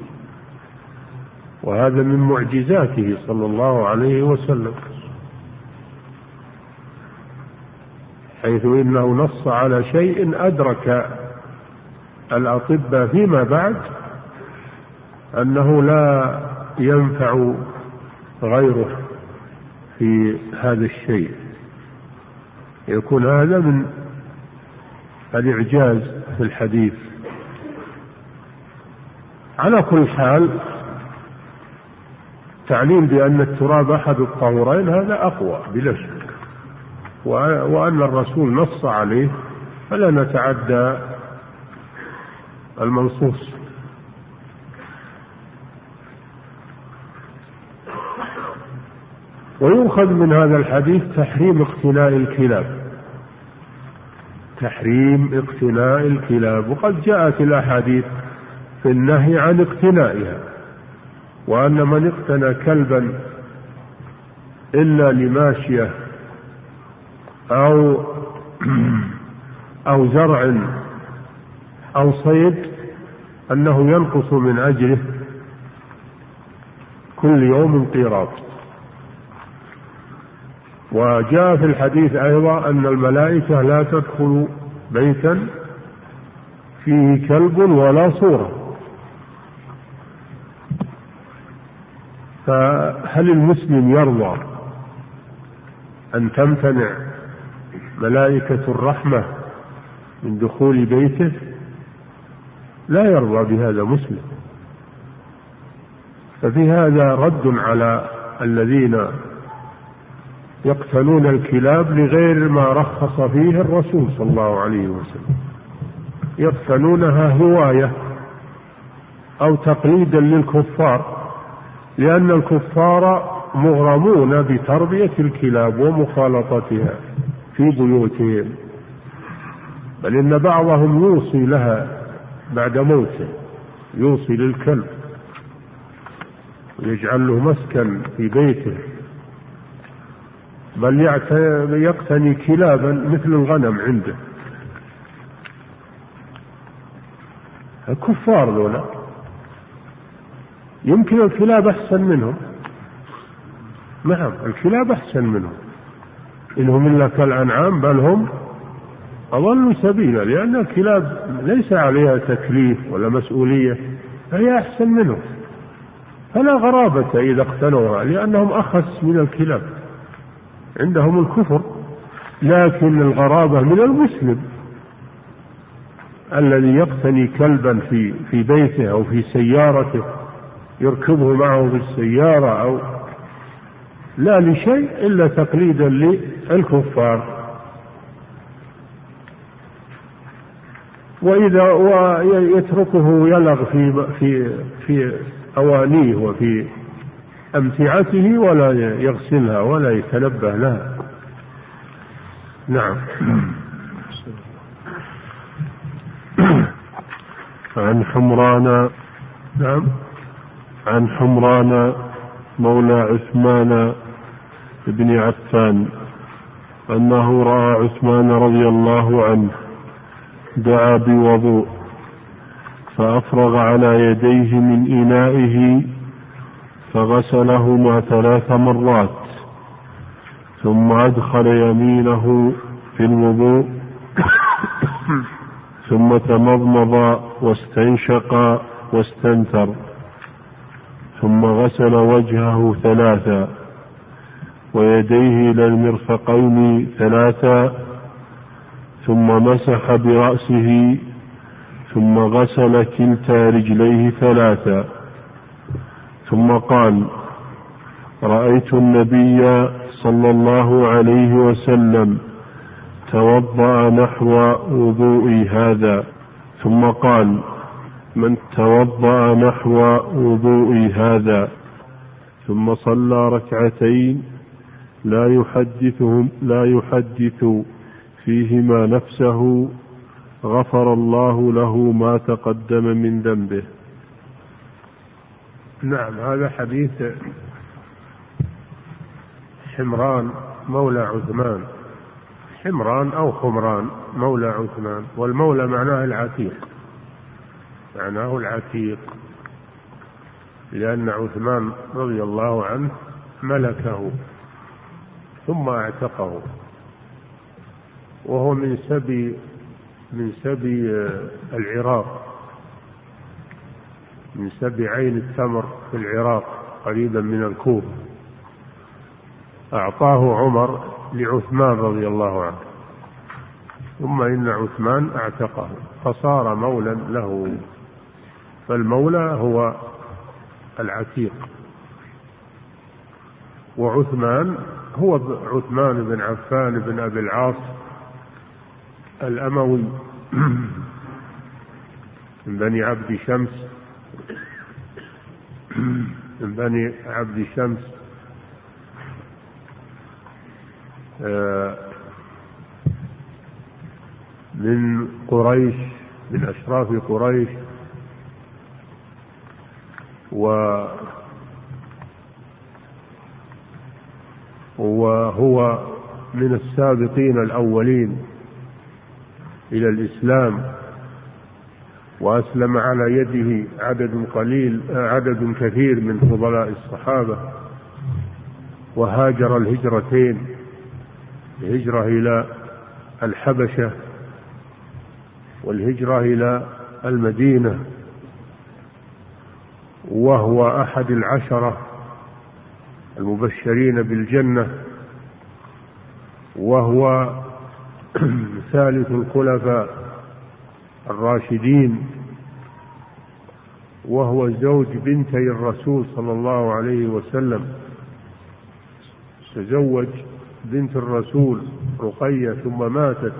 وهذا من معجزاته صلى الله عليه وسلم. حيث إنه نص على شيء أدرك الأطباء فيما بعد أنه لا ينفع غيره في هذا الشيء. يكون هذا من الإعجاز في الحديث. على كل حال تعليم بأن التراب أحد الطهورين هذا أقوى بلا شك. وأن الرسول نص عليه فلا نتعدى المنصوص. ويؤخذ من هذا الحديث تحريم اقتناء الكلاب. تحريم اقتناء الكلاب. وقد جاءت الأحاديث في النهي عن اقتنائها. وأن من اقتنى كلبا إلا لماشية أو أو زرع أو صيد أنه ينقص من اجره كل يوم قيراط وجاء في الحديث أيضا أن الملائكة لا تدخل بيتا فيه كلب ولا صورة. فهل المسلم يرضى أن تمتنع ملائكة الرحمة من دخول بيته؟ لا يرضى بهذا مسلم. ففي هذا رد على الذين يقتلون الكلاب لغير ما رخص فيه الرسول صلى الله عليه وسلم. يقتلونها هواية أو تقليدا للكفار لأن الكفار مغرمون بتربية الكلاب ومخالطتها في بيوتهم. بل إن بعضهم يوصي لها بعد موته يوصي للكلب ويجعل له مسكن في بيته. بل يقتني كلابا مثل الغنم عنده. الكفار ذولا. يمكن الكلاب أحسن منهم. نعم الكلاب أحسن منهم. إنهم إلا كالأنعام بل هم أضل سبيلا لأن الكلاب ليس عليها تكليف ولا مسؤولية فهي أحسن منهم. فلا غرابة إذا اقتنوها لأنهم أخس من الكلاب. عندهم الكفر لكن الغرابة من المسلم الذي يقتني كلبا في في بيته أو في سيارته يركبه معه في السيارة أو لا لشيء إلا تقليدا للكفار. وإذا ويتركه يلغ في في في أوانيه وفي أمتعته ولا يغسلها ولا يتنبه لها. نعم. عن حمران نعم. عن حمران مولى عثمان بن عفان أنه رأى عثمان رضي الله عنه دعا بوضوء فأفرغ على يديه من إنائه فغسلهما ثلاث مرات ثم أدخل يمينه في الوضوء ثم تمضمض واستنشق واستنثر ثم غسل وجهه ثلاثا ويديه إلى المرفقين ثلاثا ثم مسح برأسه ثم غسل كلتا رجليه ثلاثا. ثم قال رأيت النبي صلى الله عليه وسلم توضأ نحو وضوئي هذا ثم قال من توضأ نحو وضوئي هذا ثم صلى ركعتين لا يحدثهم لا يحدث فيهما نفسه غفر الله له ما تقدم من ذنبه. نعم هذا حديث حمران مولى عثمان. حمران أو خمران مولى عثمان والمولى معناه العتيق. معناه العتيق لأن عثمان رضي الله عنه ملكه ثم اعتقه. وهو من سبي من سبي العراق. من سبي عين التمر في العراق قريبا من الكوفة. أعطاه عمر لعثمان رضي الله عنه. ثم إن عثمان اعتقه فصار مولا له. فالمولى هو العتيق. وعثمان هو عثمان بن عفان بن أبي العاص الأموي. من بني عبد شمس من بني عبد شمس آه، من قريش من أشراف قريش و وهو من السابقين الأولين إلى الإسلام. وأسلم على يده عدد قليل عدد كثير من فضلاء الصحابة. وهاجر الهجرتين الهجرة إلى الحبشة والهجرة إلى المدينة. وهو أحد العشرة المبشرين بالجنة. وهو ثالث الخلفاء الراشدين وهو زوج بنتي الرسول صلى الله عليه وسلم. تزوج بنت الرسول رقية ثم ماتت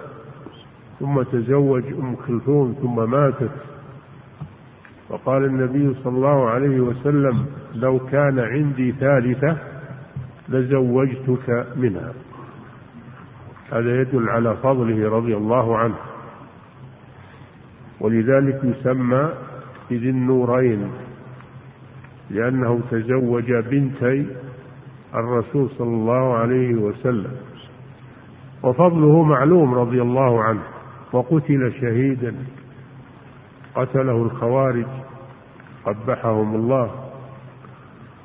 ثم تزوج أم كلثوم ثم ماتت. وقال النبي صلى الله عليه وسلم لو كان عندي ثالثة لزوجتك منها. هذا يدل على فضله رضي الله عنه. ولذلك يسمى بذي النورين لأنه تزوج بنتي الرسول صلى الله عليه وسلم. وفضله معلوم رضي الله عنه وقتل شهيدا قتله الخوارج قبحهم الله.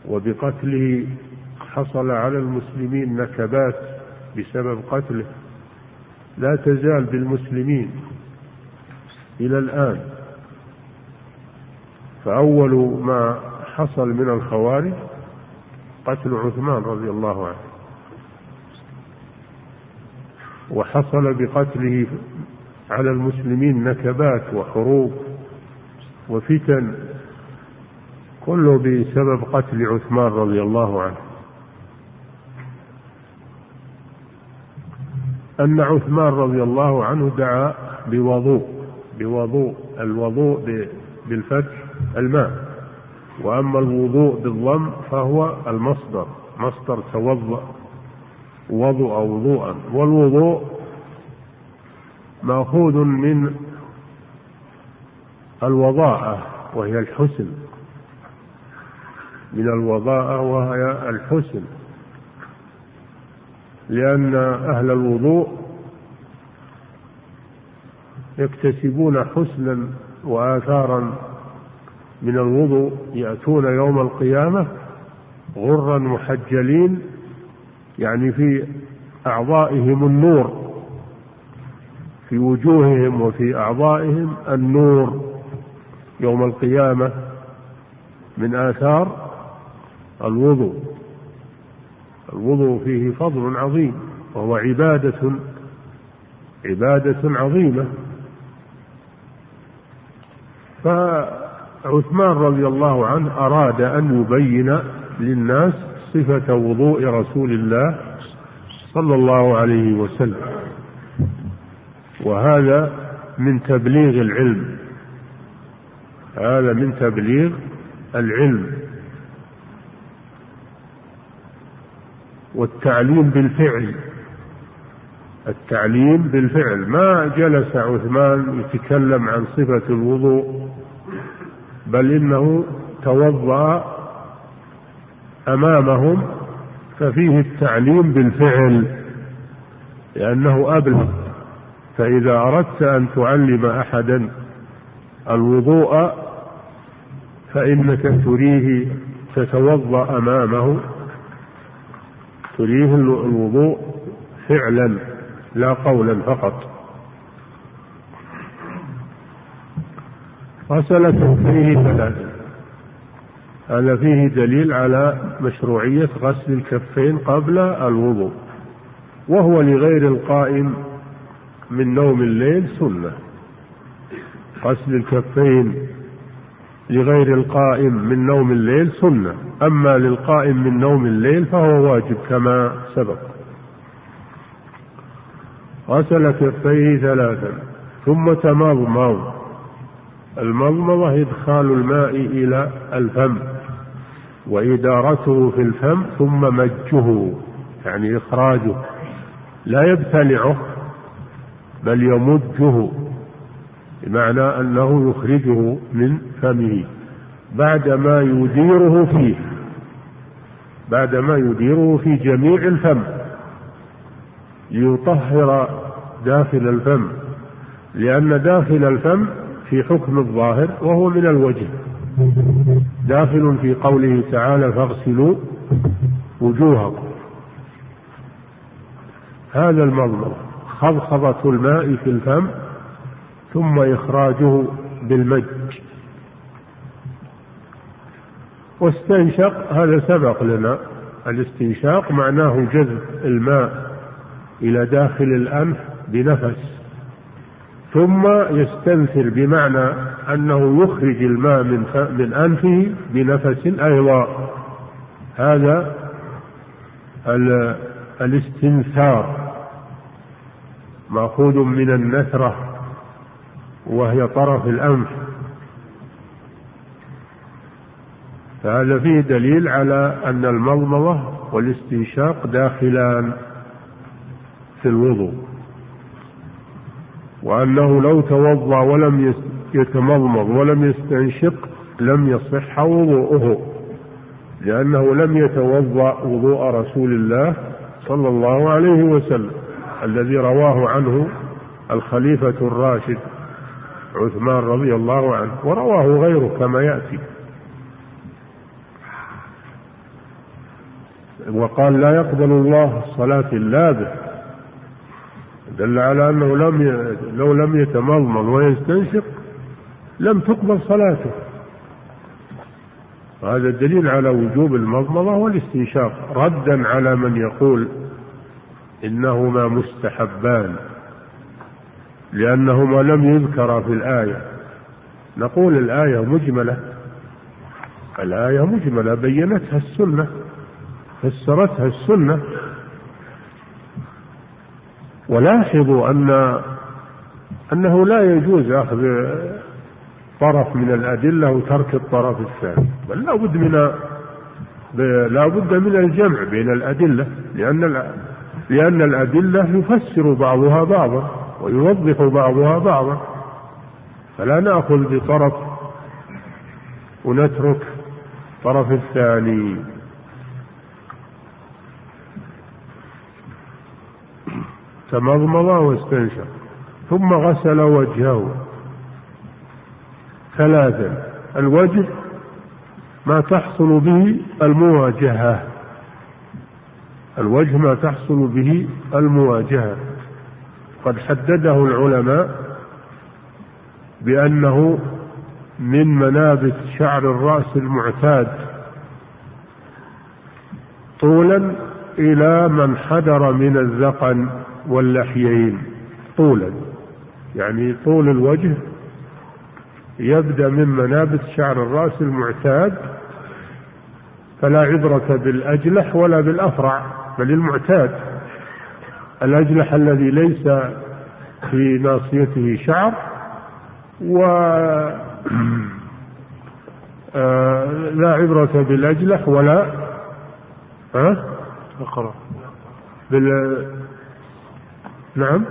وبقتله حصل على المسلمين نكبات بسبب قتله. لا تزال بالمسلمين. إلى الآن. فأول ما حصل من الخوارج قتل عثمان رضي الله عنه. وحصل بقتله على المسلمين نكبات وحروب وفتن كله بسبب قتل عثمان رضي الله عنه. أن عثمان رضي الله عنه دعا بوضوء. بوضوء الوضوء بالفتح الماء. وأما الوضوء بالضم فهو المصدر مصدر توضأ وضوء وضوءا. والوضوء مأخوذ من الوضاءة وهي الحسن. من الوضاءة وهي الحسن. لأن أهل الوضوء يكتسبون حسنا وآثارا من الوضوء يأتون يوم القيامة غرا محجلين يعني في أعضائهم النور في وجوههم وفي أعضائهم النور. يوم القيامة من آثار الوضوء. الوضوء فيه فضل عظيم وهو عبادة عبادة عظيمة. فعثمان رضي الله عنه أراد أن يبين للناس صفة وضوء رسول الله صلى الله عليه وسلم. وهذا من تبليغ العلم. هذا من تبليغ العلم. والتعليم بالفعل. التعليم بالفعل. ما جلس عثمان يتكلم عن صفة الوضوء بل إنه توضأ أمامهم ففيه التعليم بالفعل لأنه أبلغ فإذا أردت أن تعلم أحدا الوضوء فإنك تريه تتوضأ أمامه تريه الوضوء فعلا لا قولا فقط. غسل فيه ثلاثة هذا فيه دليل على مشروعية غسل الكفين قبل الوضوء وهو لغير القائم من نوم الليل سنة. غسل الكفين لغير القائم من نوم الليل سنة أما للقائم من نوم الليل فهو واجب كما سبق. غسل كفيه ثلاثا ثم تمضمض المضمضة إدخال الماء إلى الفم وإدارته في الفم ثم مجه يعني إخراجه. لا يبتلعه بل يمجه بمعنى أنه يخرجه من فمه. بعدما يديره فيه بعدما يديره في جميع الفم ليطهر داخل الفم لأن داخل الفم في حكم الظاهر وهو من الوجه. داخل في قوله تعالى فاغسلوا وجوهكم. هذا المضمضة خضخضة الماء في الفم ثم إخراجه بالمج. واستنشق هذا سبق لنا الاستنشاق معناه جذب الماء إلى داخل الأنف بنفس. ثم يستنثر بمعنى أنه يخرج الماء من, من أنفه بنفس أيضا. هذا الاستنثار. مأخوذ من النثرة وهي طرف الأنف. فهذا فيه دليل على أن المضمضة والاستنشاق داخلان في الوضوء. وأنه لو توضأ ولم يتمضمض ولم يستنشق لم يصح وضوءه لأنه لم يتوضأ وضوء رسول الله صلى الله عليه وسلم الذي رواه عنه الخليفة الراشد عثمان رضي الله عنه ورواه غيره كما يأتي. وقال لا يقبل الله الصلاة إلا دل على أنه لم ي... لو لم يتمضمض ويستنشق لم تقبل صلاته. هذا دليل على وجوب المضمضة والاستنشاق. ردا على من يقول إنهما مستحبان لأنهما لم يذكرا في الآية. نقول الآية مجملة. الآية مجملة بينتها السنة فسرتها السنة. ولاحظوا أن أنه لا يجوز أخذ طرف من الأدلة وترك الطرف الثاني بل لا بد من لا بد من الجمع بين الأدلة لأن لأن الأدلة يفسر بعضها بعضا ويوضح بعضها بعضا. فلا نأخذ بطرف ونترك الطرف الثاني. تمضمض واستنشق. ثم غسل وجهه. ثلاثا الوجه ما تحصل به المواجهة. الوجه ما تحصل به المواجهة. قد حدده العلماء بأنه من منابت شعر الرأس المعتاد. طولا إلى من حدر من الذقن. واللحيين. طولا يعني طول الوجه يبدأ من منابت شعر الرأس المعتاد فلا عبرة بالأجلح ولا بالأفرع بل المعتاد. الأجلح الذي ليس في ناصيته شعر و آه، لا عبرة بالأجلح ولا ها؟ بال نعم.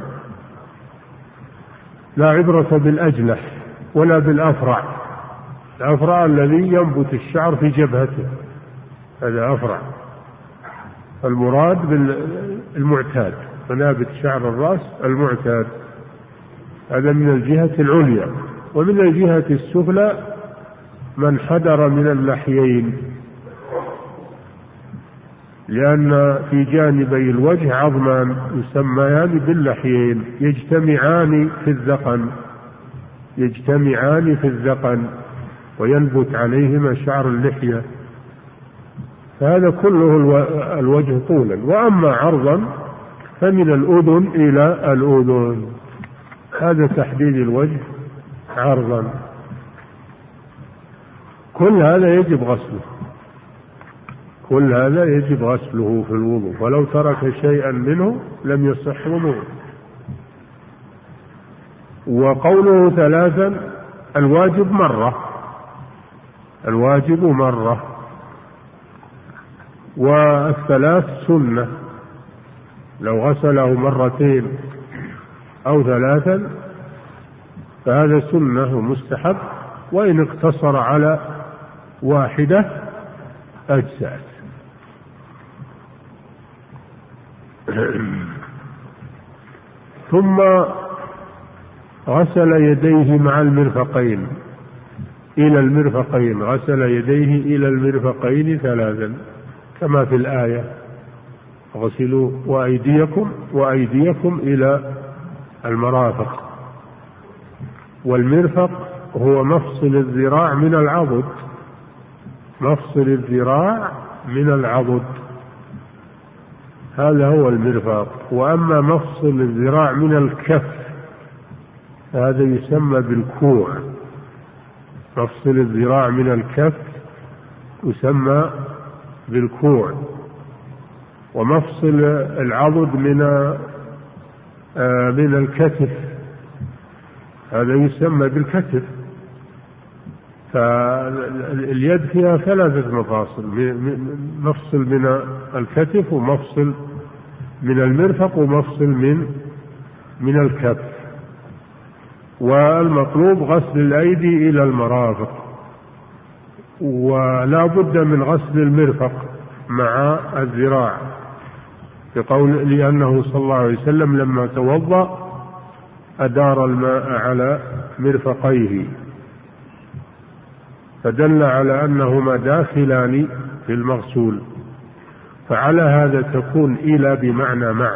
لا عبرة بالأجلح ولا بالأفرع. الأفرع الذي ينبت الشعر في جبهته. هذا أفرع. المراد بالمعتاد. منابت شعر الرأس المعتاد. هذا من الجهة العليا. ومن الجهة السفلى من حدر من اللحيين لأن في جانبي الوجه عظمان يسميان باللحيين يجتمعان في الذقن يجتمعان في الذقن وينبت عليهما شعر اللحية. فهذا كله الوجه طولا. وأما عرضا فمن الأذن إلى الأذن. هذا تحديد الوجه عرضا. كل هذا يجب غسله. كل هذا يجب غسله في الوضوء ولو ترك شيئا منه لم يصح وضوء وقوله ثلاثا الواجب مرة. الواجب مرة. والثلاث سنة. لو غسله مرتين أو ثلاثا فهذا سنة ومستحب وإن اقتصر على واحدة أجزأت. ثم غسل يديه مع المرفقين إلى المرفقين غسل يديه إلى المرفقين ثلاثا كما في الآية اغسلوا وأيديكم وأيديكم إلى المرافق. والمرفق هو مفصل الذراع من العضد مفصل الذراع من العضد. هذا هو المرفق وأما مفصل الذراع من الكف هذا يسمى بالكوع. مفصل الذراع من الكف يسمى بالكوع. ومفصل العضد من آه، من الكتف هذا يسمى بالكتف. فاليد فيها ثلاثة مفاصل مفصل من الكتف ومفصل من المرفق ومفصل من من الكف. والمطلوب غسل الأيدي إلى المرافق. ولا بد من غسل المرفق مع الذراع. بقول لأنه صلى الله عليه وسلم لما توضأ أدار الماء على مرفقيه. فدل على أنهما داخلان في المغسول. فعلى هذا تكون إلى بمعنى مع.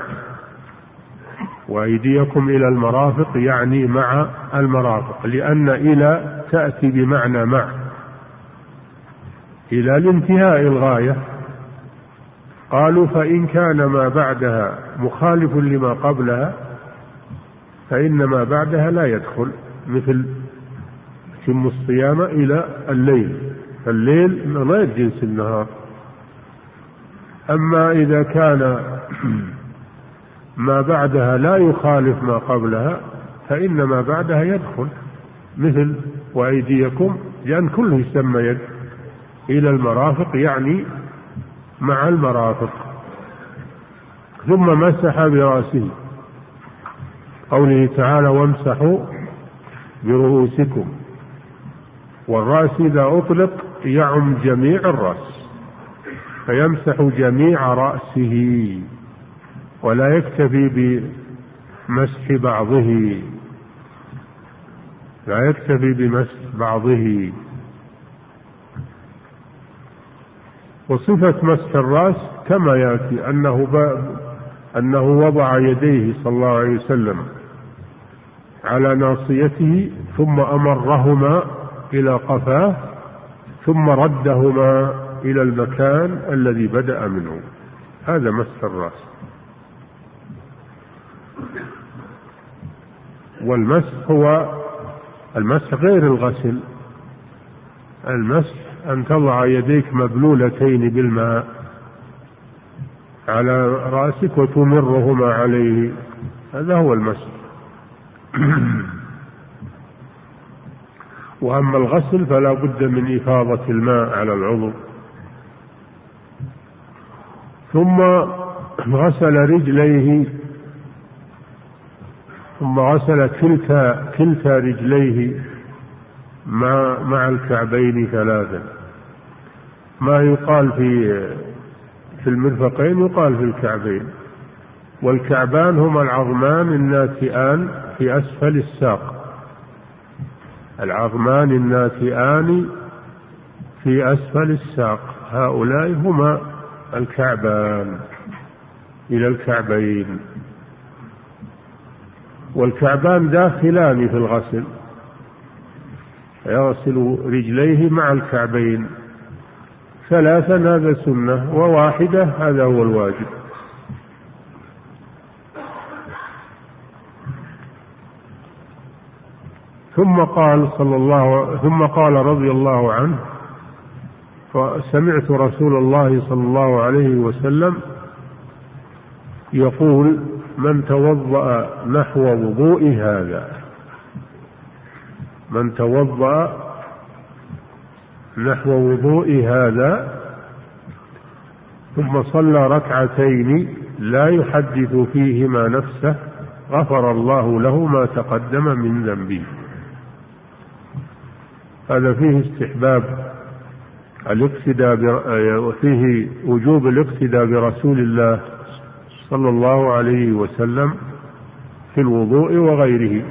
وأيديكم إلى المرافق يعني مع المرافق لأن إلى تأتي بمعنى مع. إلى الانتهاء الغاية. قالوا فإن كان ما بعدها مخالف لما قبلها فإن ما بعدها لا يدخل مثل تم الصيام إلى الليل. فالليل غير جنس النهار. أما إذا كان ما بعدها لا يخالف ما قبلها فإن ما بعدها يدخل. مثل وأيديكم لأن كله يسمى يد. إلى المرافق يعني مع المرافق. ثم مسح برأسه. قوله تعالى وامسحوا برؤوسكم. والرأس إذا أطلق يعم جميع الرأس. فيمسح جميع رأسه ولا يكتفي بمسح بعضه. لا يكتفي بمسح بعضه. وصفة مسح الرأس كما يأتي أنه أنه وضع يديه صلى الله عليه وسلم على ناصيته ثم أمرهما إلى قفاه ثم ردهما إلى المكان الذي بدأ منه. هذا مسح الرأس. والمسح هو المسح غير الغسل. المسح أن تضع يديك مبلولتين بالماء على رأسك وتمرهما عليه. هذا هو المسح وأما الغسل فلا بد من إفاضة الماء على العضو. ثم غسل رجليه ثم غسل كلتا كلتا رجليه مع مع الكعبين ثلاثا. ما يقال في في المرفقين يقال في الكعبين. والكعبان هما العظمان الناتئان في أسفل الساق. العظمان الناتئان في أسفل الساق. هؤلاء هما الكعبان إلى الكعبين. والكعبان داخلان في الغسل. يغسل رجليه مع الكعبين. ثلاثا هذا سنة وواحدة هذا هو الواجب. ثم قال صلى الله ثم قال رضي الله عنه فسمعت رسول الله صلى الله عليه وسلم يقول من توضأ نحو وضوء هذا من توضأ نحو وضوء هذا ثم صلى ركعتين لا يحدث فيهما نفسه غفر الله له ما تقدم من ذنبه. هذا فيه استحباب الاقتداء وفيه وجوب الاقتداء برسول الله صلى الله عليه وسلم في الوضوء وغيره.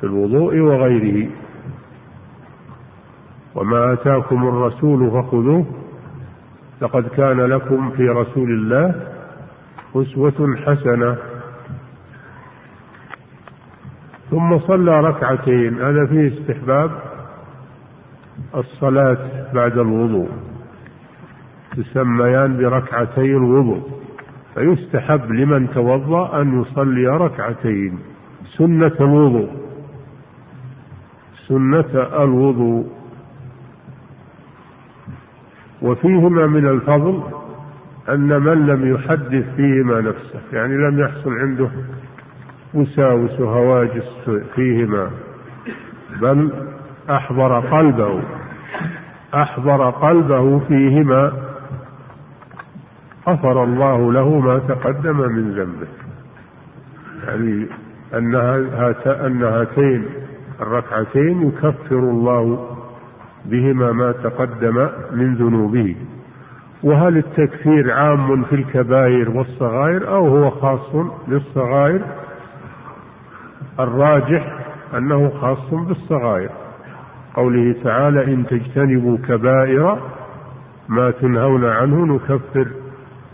في الوضوء وغيره. وما آتاكم الرسول فخذوه لقد كان لكم في رسول الله أسوة حسنة. ثم صلى ركعتين. هذا فيه استحباب. الصلاة بعد الوضوء تسميان بركعتي الوضوء فيستحب لمن توضأ أن يصلي ركعتين سنة الوضوء سنة الوضوء. وفيهما من الفضل أن من لم يحدث فيهما نفسه يعني لم يحصل عنده وساوس وهواجس فيهما بل أحضر قلبه. أحضر قلبه فيهما غفر الله له ما تقدم من ذنبه. يعني أن هاتين الركعتين يكفر الله بهما ما تقدم من ذنوبه. وهل التكفير عام في الكبائر والصغائر أو هو خاص بالصغائر؟ الراجح أنه خاص بالصغائر. قوله تعالى إن تجتنبوا كبائر ما تنهون عنه نكفر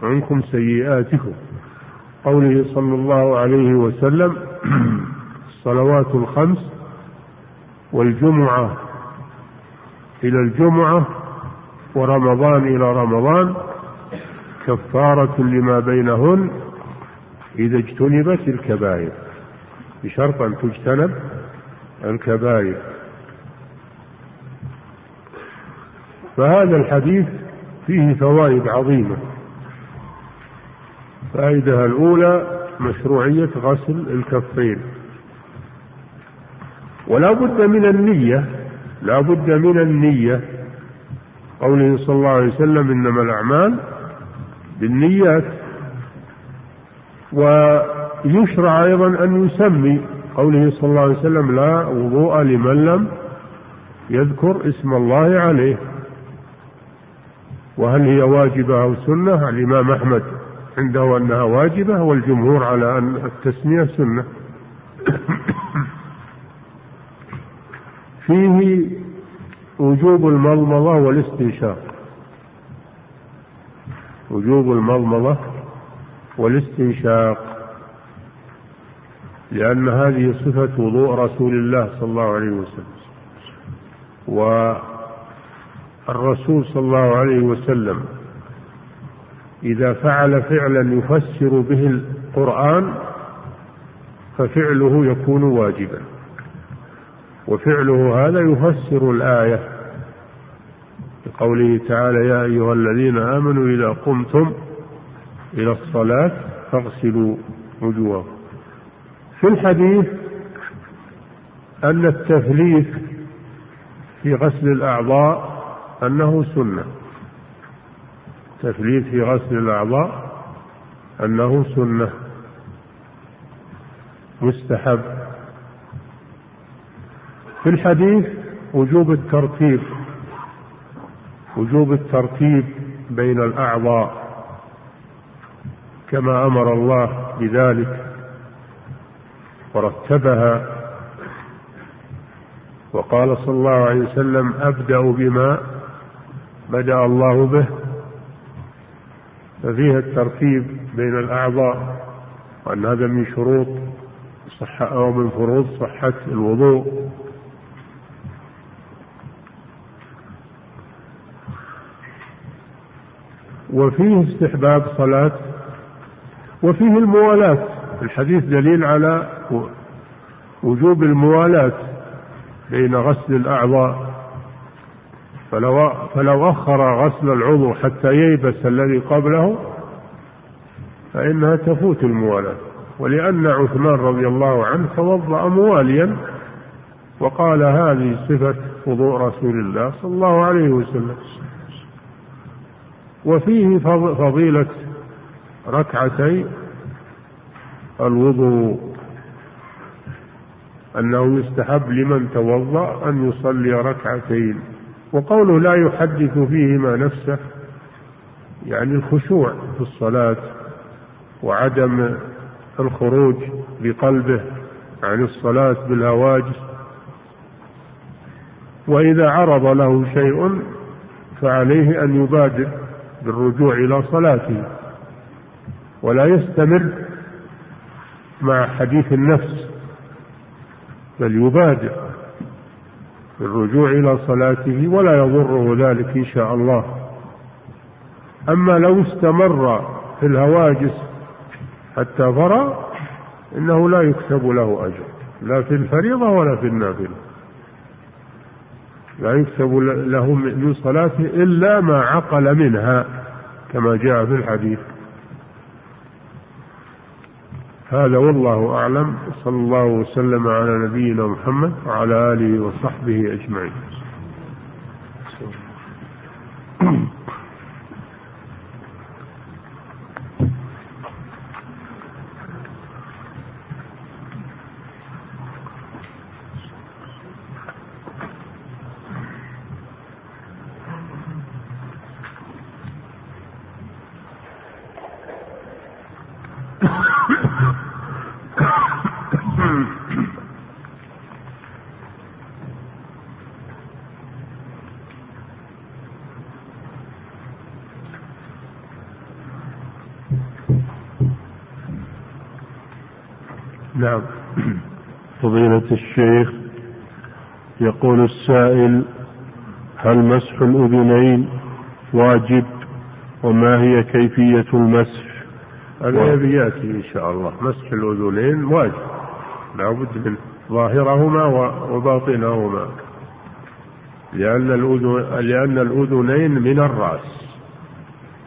عنكم سيئاتكم. قوله صلى الله عليه وسلم الصلوات الخمس والجمعة إلى الجمعة ورمضان إلى رمضان كفارة لما بينهن إذا اجتنبت الكبائر بشرط أن تجتنب الكبائر. فهذا الحديث فيه فوائد عظيمة. فائدة الأولى مشروعية غسل الكفين. ولا بد من النية لا بد من النية. قوله صلى الله عليه وسلم إنما الأعمال بالنيات. ويشرع أيضا أن يسمي قوله صلى الله عليه وسلم لا وضوء لمن لم يذكر اسم الله عليه. وهل هي واجبة أو سنة؟ الإمام أحمد عنده أنها واجبة والجمهور على أن التسمية سنة. فيه وجوب المضمضة والاستنشاق. وجوب المضمضة والاستنشاق. لأن هذه صفة وضوء رسول الله صلى الله عليه وسلم. والرسول صلى الله عليه وسلم إذا فعل فعلا يفسر به القرآن ففعله يكون واجبا. وفعله هذا يفسر الآية بقوله تعالى يا أيها الذين آمنوا إذا قمتم إلى الصلاة فاغسلوا وجوهكم. في الحديث أن التثليث في غسل الأعضاء أنه سنة. التثليث في غسل الأعضاء أنه سنة. مستحب. في الحديث وجوب الترتيب. وجوب الترتيب بين الأعضاء. كما أمر الله بذلك. ورتبها. وقال صلى الله عليه وسلم أبدأ بما بدأ الله به. ففيها الترتيب بين الأعضاء وأن هذا من شروط صحة أو من فروض صحة الوضوء. وفيه استحباب صلاة وفيه الموالاة. الحديث دليل على وجوب الموالاة بين غسل الأعضاء. فلو, فلو أخر غسل العضو حتى ييبس الذي قبله فإنها تفوت الموالاة. ولأن عثمان رضي الله عنه توضأ مواليا وقال هذه صفة وضوء رسول الله صلى الله عليه وسلم. وفيه فضيلة ركعتي الوضوء. أنه يستحب لمن توضأ أن يصلي ركعتين. وقوله لا يحدث فيهما نفسه يعني الخشوع في الصلاة وعدم الخروج بقلبه عن الصلاة بالهواجس. وإذا عرض له شيء فعليه أن يبادر بالرجوع إلى صلاته ولا يستمر مع حديث النفس بل يبادر. بالرجوع إلى صلاته ولا يضره ذلك إن شاء الله. أما لو استمر في الهواجس حتى فرى إنه لا يكتب له أجر لا في الفريضة ولا في النافلة. لا يكتب له من صلاته إلا ما عقل منها كما جاء في الحديث. هذا والله أعلم صلى الله وسلم على نبينا محمد وعلى آله وصحبه أجمعين. نعم. فضيلة الشيخ يقول السائل هل مسح الأذنين واجب؟ وما هي كيفية المسح؟ هذا يأتي إن شاء الله. مسح الأذنين واجب. لابد من ظاهرهما وباطنهما. لأن الأذن لأن الأذنين من الرأس.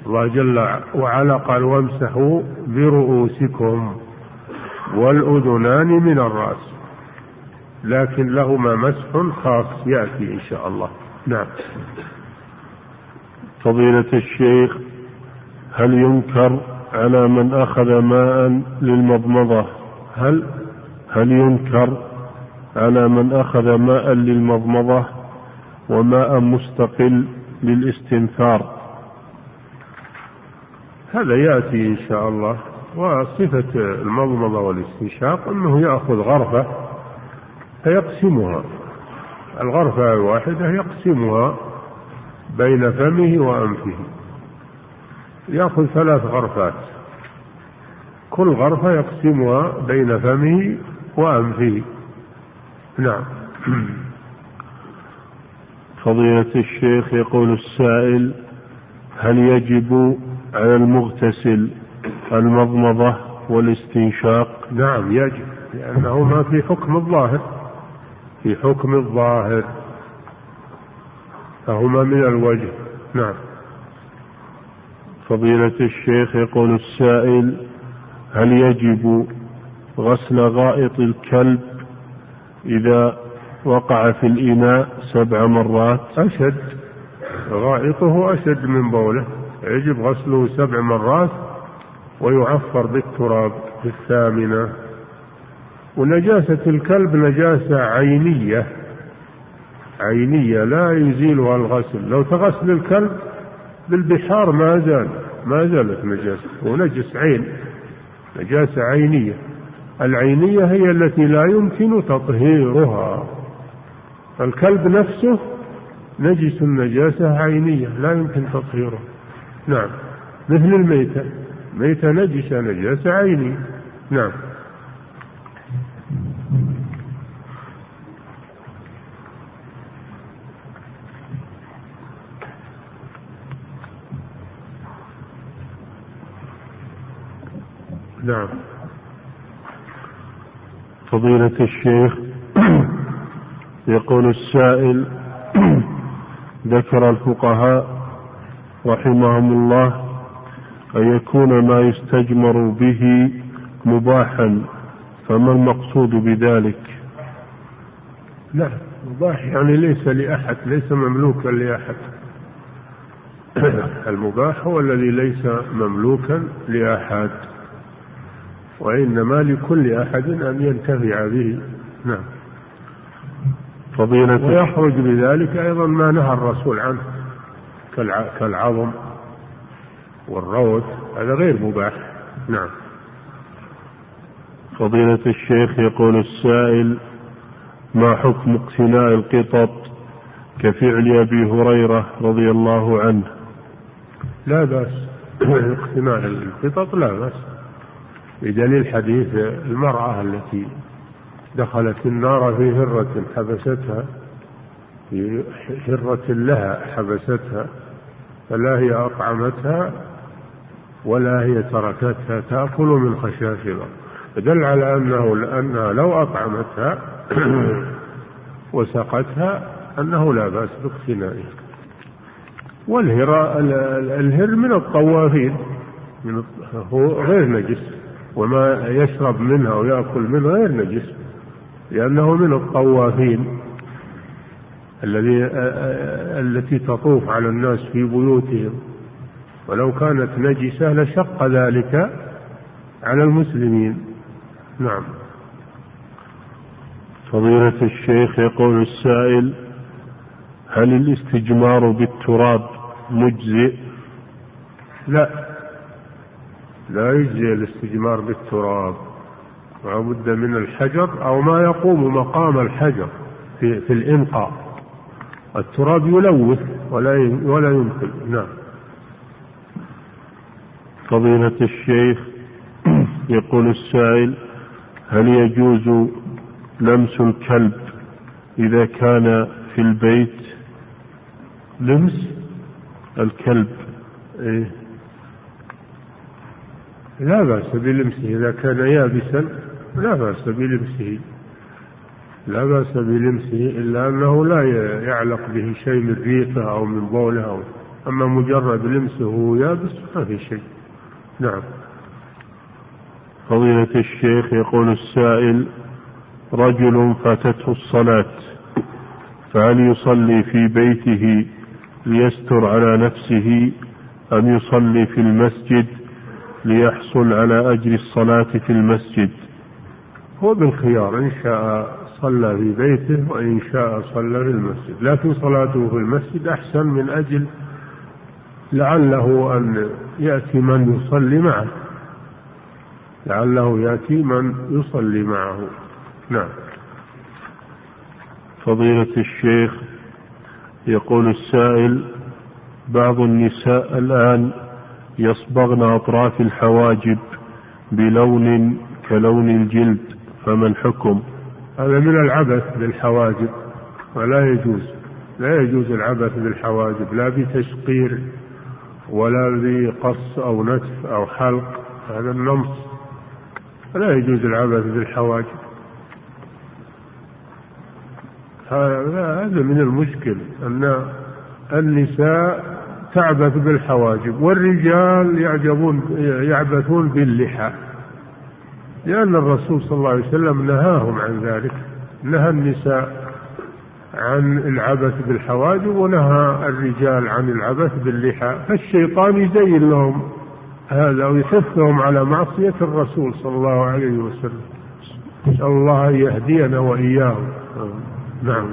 الله جل وعلا قال وامسحوا برؤوسكم. والأذنان من الرأس. لكن لهما مسح خاص يأتي إن شاء الله. نعم. فضيلة الشيخ هل ينكر على من أخذ ماء للمضمضة؟ هل؟ هل ينكر على من أخذ ماء للمضمضة وماء مستقل للاستنثار؟ هذا يأتي إن شاء الله. وصفة المضمضة والاستنشاق أنه يأخذ غرفة فيقسمها. الغرفة الواحدة يقسمها بين فمه وأنفه. يأخذ ثلاث غرفات. كل غرفة يقسمها بين فمه وأنفه. نعم. فضيلة الشيخ يقول السائل هل يجب على المغتسل المضمضة والاستنشاق. نعم يجب لأنهما في حكم الظاهر. في حكم الظاهر. فهما من الوجه. نعم. فضيلة الشيخ يقول السائل هل يجب غسل غائط الكلب إذا وقع في الإناء سبع مرات؟ أشد. غائطه أشد من بوله. يجب غسله سبع مرات. ويعفر بالتراب في الثامنة. ونجاسة الكلب نجاسة عينية عينية لا يزيلها الغسل. لو تغسل الكلب بالبحار ما زال ما زالت نجاسة. هو نجس عين نجاسة عينية. العينية هي التي لا يمكن تطهيرها. الكلب نفسه نجس نجاسة عينية لا يمكن تطهيره. نعم مثل الميتة. ميتة نجسة نجاسة عينية نعم. نعم. فضيلة الشيخ يقول السائل ذكر الفقهاء رحمهم الله أن يكون ما يستجمر به مباحا فما المقصود بذلك؟ لا مباح يعني ليس لأحد ليس مملوكا لأحد. المباح هو الذي ليس مملوكا لأحد وإنما لكل أحد أن ينتفع به. نعم. فضيلة ويخرج بذلك أيضا ما نهى الرسول عنه كالعظم. والروث هذا غير مباح. نعم. فضيلة الشيخ يقول السائل ما حكم اقتناء القطط كفعل أبي هريرة رضي الله عنه؟ لا بأس. اقتناء القطط لا بأس. بدليل حديث المرأة التي دخلت النار في هرة حبستها في هرة لها حبستها فلا هي أطعمتها ولا هي تركتها تأكل من خشاش الأرض دل على أنه لأنها لو أطعمتها وسقتها أنه لا بأس باقتنائها. والهر الهر من الطوافين من هو غير نجس وما يشرب منها ويأكل منها غير نجس لأنه من الطوافين الذي التي تطوف على الناس في بيوتهم. ولو كانت نجسة لشق ذلك على المسلمين. نعم. فضيلة الشيخ يقول السائل هل الاستجمار بالتراب مجزئ؟ لا. لا يجزي الاستجمار بالتراب. لا بد من الحجر أو ما يقوم مقام الحجر في, في الإنقاء. التراب يلوث ولا ولا ينقل نعم. فضيلة الشيخ يقول السائل هل يجوز لمس الكلب إذا كان في البيت؟ لمس الكلب إيه؟ لا بأس بلمسه إذا كان يابسا لا بأس بلمسه. لا بأس بلمسه إلا أنه لا يعلق به شيء من ريقه أو من بوله أو أما مجرد لمسه يابس ما في شيء. نعم. فضيلة الشيخ يقول السائل رجل فاتته الصلاة فهل يصلي في بيته ليستر على نفسه أم يصلي في المسجد ليحصل على أجر الصلاة في المسجد؟ هو بالخيار إن شاء صلى في بيته وإن شاء صلى في المسجد لكن صلاته في المسجد أحسن من أجل لعله أن يأتي من يصلي معه. لعله يأتي من يصلي معه. نعم. فضيلة الشيخ يقول السائل بعض النساء الآن يصبغن أطراف الحواجب بلون كلون الجلد فما الحكم؟ هذا من العبث بالحواجب ولا يجوز لا يجوز العبث بالحواجب لا بتشقير. ولا بقص أو نتف أو حلق هذا النمص. لا يجوز العبث بالحواجب. هذا من المشكل أن النساء تعبث بالحواجب والرجال يعجبون يعبثون باللحى لأن الرسول صلى الله عليه وسلم نهاهم عن ذلك نهى النساء عن العبث بالحواجب ونهى الرجال عن العبث باللحى فالشيطان يزين لهم هذا ويحثهم على معصية الرسول صلى الله عليه وسلم. نسأل الله أن يهدينا وإياهم. نعم.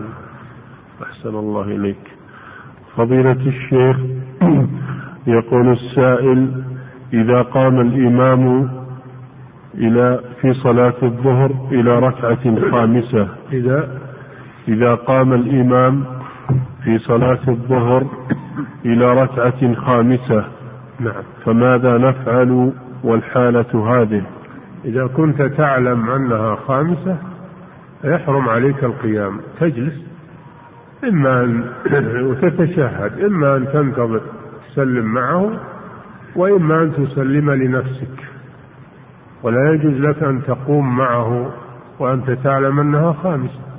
أحسن الله إليك. فضيلة الشيخ يقول السائل إذا قام الإمام إلى في صلاة الظهر إلى ركعة خامسة إذا إذا قام الإمام في صلاة الظهر إلى ركعة خامسة. نعم. فماذا نفعل والحالة هذه؟ إذا كنت تعلم أنها خامسة يحرم عليك القيام. تجلس. إما أن وتتشهد. إما أن تنتظر. تسلم معه. وإما أن تسلم لنفسك. ولا يجوز لك أن تقوم معه وأنت تعلم أنها خامسة.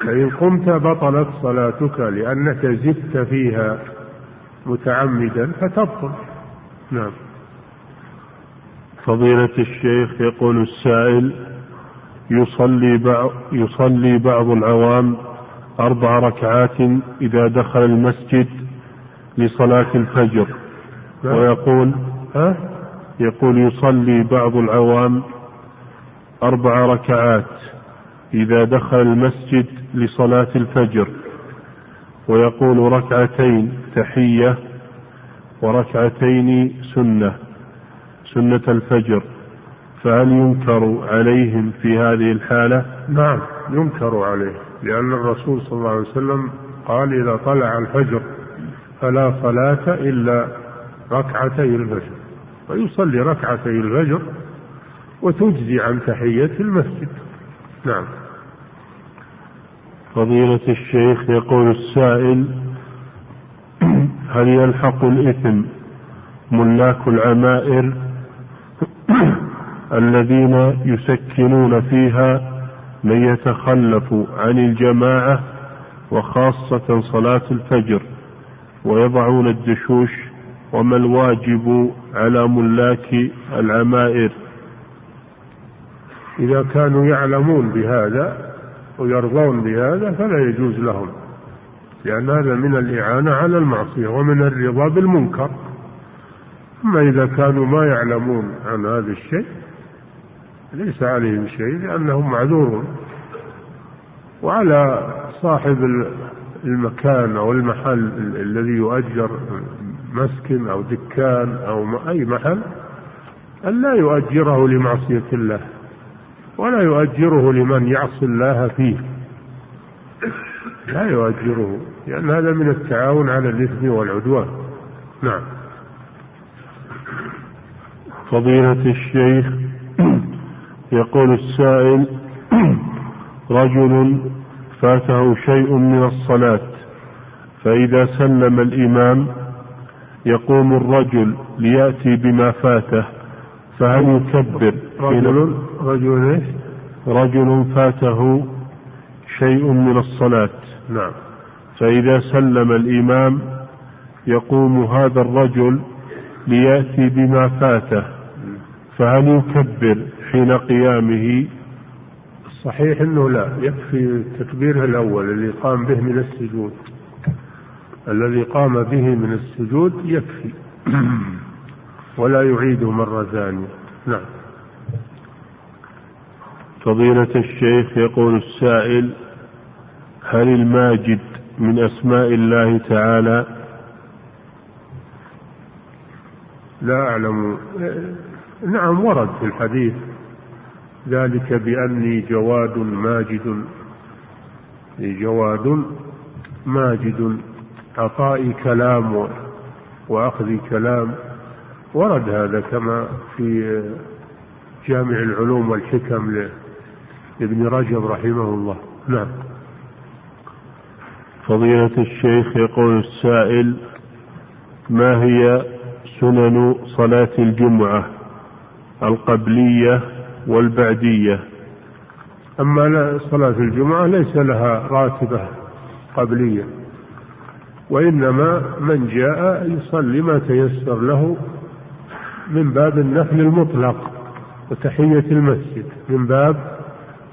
فإن قمت بطلت صلاتك لأنك زدت فيها متعمدا فتبطل نعم فضيلة الشيخ يقول السائل يصلي بعض يصلي بعض العوام أربع ركعات إذا دخل المسجد لصلاة الفجر نعم. ويقول ها؟ يقول يصلي بعض العوام أربع ركعات إذا دخل المسجد لصلاة الفجر ويقول ركعتين تحية وركعتين سنة سنة الفجر. فهل ينكر عليهم في هذه الحالة؟ نعم ينكر عليه لأن الرسول صلى الله عليه وسلم قال إذا طلع الفجر فلا صلاة إلا ركعتي الفجر. ويصلي ركعتي الفجر وتجزي عن تحية المسجد. نعم. فضيلة الشيخ يقول السائل هل يلحق الإثم ملاك العمائر الذين يسكنون فيها من يتخلف عن الجماعة وخاصة صلاة الفجر ويضعون الدشوش وما الواجب على ملاك العمائر؟ إذا كانوا يعلمون بهذا ويرضون بهذا فلا يجوز لهم لأن هذا من الإعانة على المعصية ومن الرضا بالمنكر. أما إذا كانوا ما يعلمون عن هذا الشيء ليس عليهم شيء لأنهم معذورون. وعلى صاحب المكان أو المحل الذي يؤجر مسكن أو دكان أو أي محل أن لا يؤجره لمعصية الله. ولا يؤجره لمن يعصي الله فيه. لا يؤجره لأن هذا من التعاون على الإثم والعدوان. نعم. فضيلة الشيخ يقول السائل رجل فاته شيء من الصلاة فإذا سلم الإمام يقوم الرجل ليأتي بما فاته. فهل يكبر رجل رجل إيش؟ رجل فاته شيء من الصلاة. نعم. فإذا سلم الإمام يقوم هذا الرجل ليأتي بما فاته. فهل يكبر حين قيامه؟ الصحيح أنه لا. يكفي تكبيره الأول اللي قام به من السجود. الذي قام به من السجود يكفي. ولا يعيده مرة ثانية. نعم. فضيلة الشيخ يقول السائل هل الماجد من أسماء الله تعالى؟ لا أعلم. نعم ورد في الحديث ذلك بأني جواد ماجد. جواد ماجد عطائي كلام وأخذي كلام. ورد هذا كما في جامع العلوم والحكم لابن رجب رحمه الله. نعم. فضيلة الشيخ يقول السائل ما هي سنن صلاة الجمعة؟ القبلية والبعدية. أما صلاة الجمعة ليس لها راتبة قبلية وإنما من جاء يصلي ما تيسر له من باب النفل المطلق وتحية المسجد. من باب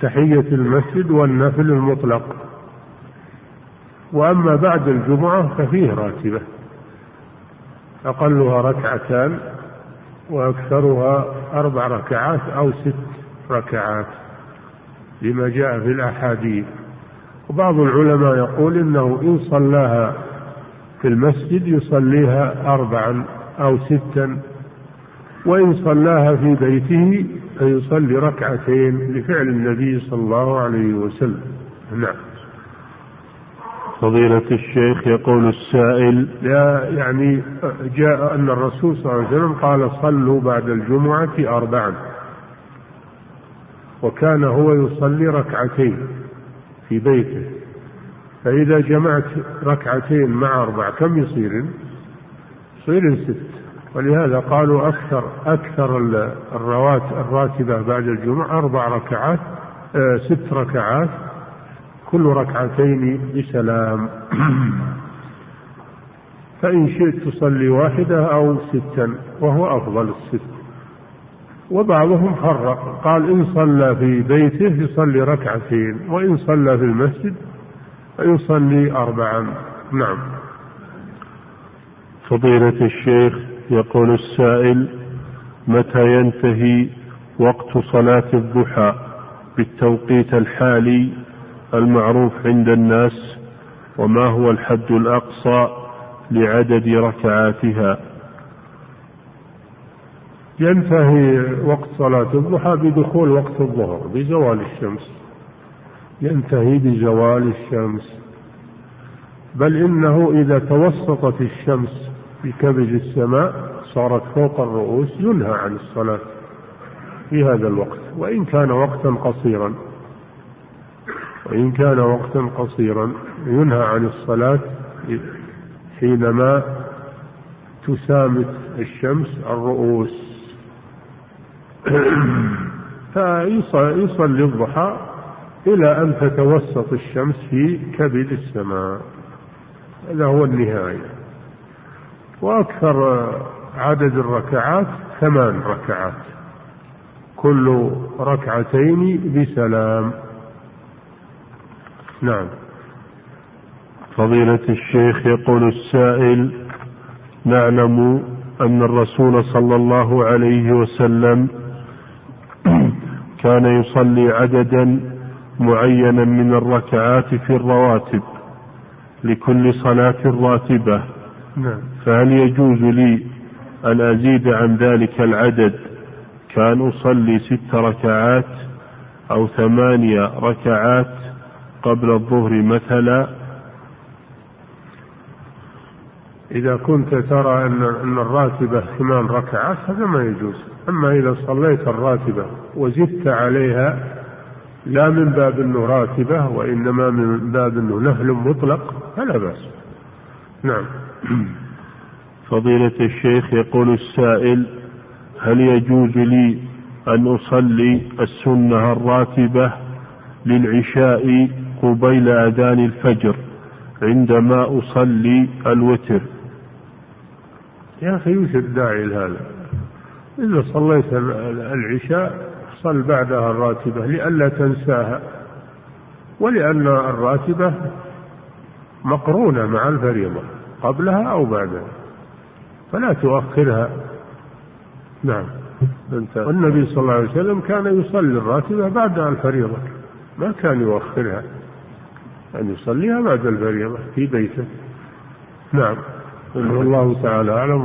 تحية المسجد والنفل المطلق. وأما بعد الجمعة ففيه راتبة. أقلها ركعتان وأكثرها أربع ركعات أو ست ركعات لما جاء في الأحاديث. وبعض العلماء يقول إنه إن صلاها في المسجد يصليها أربعا أو ستا وإن صلاها في بيته فيصلي ركعتين لفعل النبي صلى الله عليه وسلم. نعم. فضيلة الشيخ يقول السائل لا يعني جاء أن الرسول صلى الله عليه وسلم قال صلوا بعد الجمعة أربعا. وكان هو يصلي ركعتين في بيته. فإذا جمعت ركعتين مع أربع كم يصير؟ يصير ست ولهذا قالوا أكثر أكثر الروات الراتبة بعد الجمعة أربع ركعات آه ست ركعات كل ركعتين بسلام. فإن شئت تصلي واحدة أو ستا وهو أفضل الست. وبعضهم فرق قال إن صلى في بيته يصلي ركعتين وإن صلى في المسجد فيصلي أربعا. نعم. فضيلة الشيخ يقول السائل متى ينتهي وقت صلاة الضحى بالتوقيت الحالي المعروف عند الناس وما هو الحد الأقصى لعدد ركعاتها؟ ينتهي وقت صلاة الضحى بدخول وقت الظهر بزوال الشمس. ينتهي بزوال الشمس. بل إنه إذا توسطت الشمس في كبد السماء صارت فوق الرؤوس ينهى عن الصلاة في هذا الوقت وإن كان وقتا قصيرا وإن كان وقتا قصيرا ينهى عن الصلاة حينما تسامت الشمس الرؤوس. فيصلي الضحى إلى أن تتوسط الشمس في كبد السماء. هذا هو النهاية. وأكثر عدد الركعات ثمان ركعات كل ركعتين بسلام. نعم. فضيلة الشيخ يقول السائل نعلم أن الرسول صلى الله عليه وسلم كان يصلي عددا معينا من الركعات في الرواتب لكل صلاة راتبة. نعم. فهل يجوز لي أن أزيد عن ذلك العدد كأن أصلي ست ركعات أو ثمانية ركعات قبل الظهر مثلا؟ إذا كنت ترى أن أن الراتبة ثمان ركعات هذا ما يجوز. أما إذا صليت الراتبة وزدت عليها لا من باب أنه راتبة وإنما من باب أنه نهل مطلق فلا بأس. نعم. فضيلة الشيخ يقول السائل هل يجوز لي أن أصلي السنة الراتبة للعشاء قبيل أذان الفجر عندما أصلي الوتر؟ يا أخي وش الداعي لهذا؟ إذا صليت العشاء صل بعدها الراتبة لئلا تنساها. ولأن الراتبة مقرونة مع الفريضة قبلها أو بعدها. فلا تؤخرها. نعم. والنبي صلى الله عليه وسلم كان يصلي الراتبة بعد الفريضة. ما كان يؤخرها. أن يصليها بعد الفريضة في بيته. نعم. والله تعالى أعلم.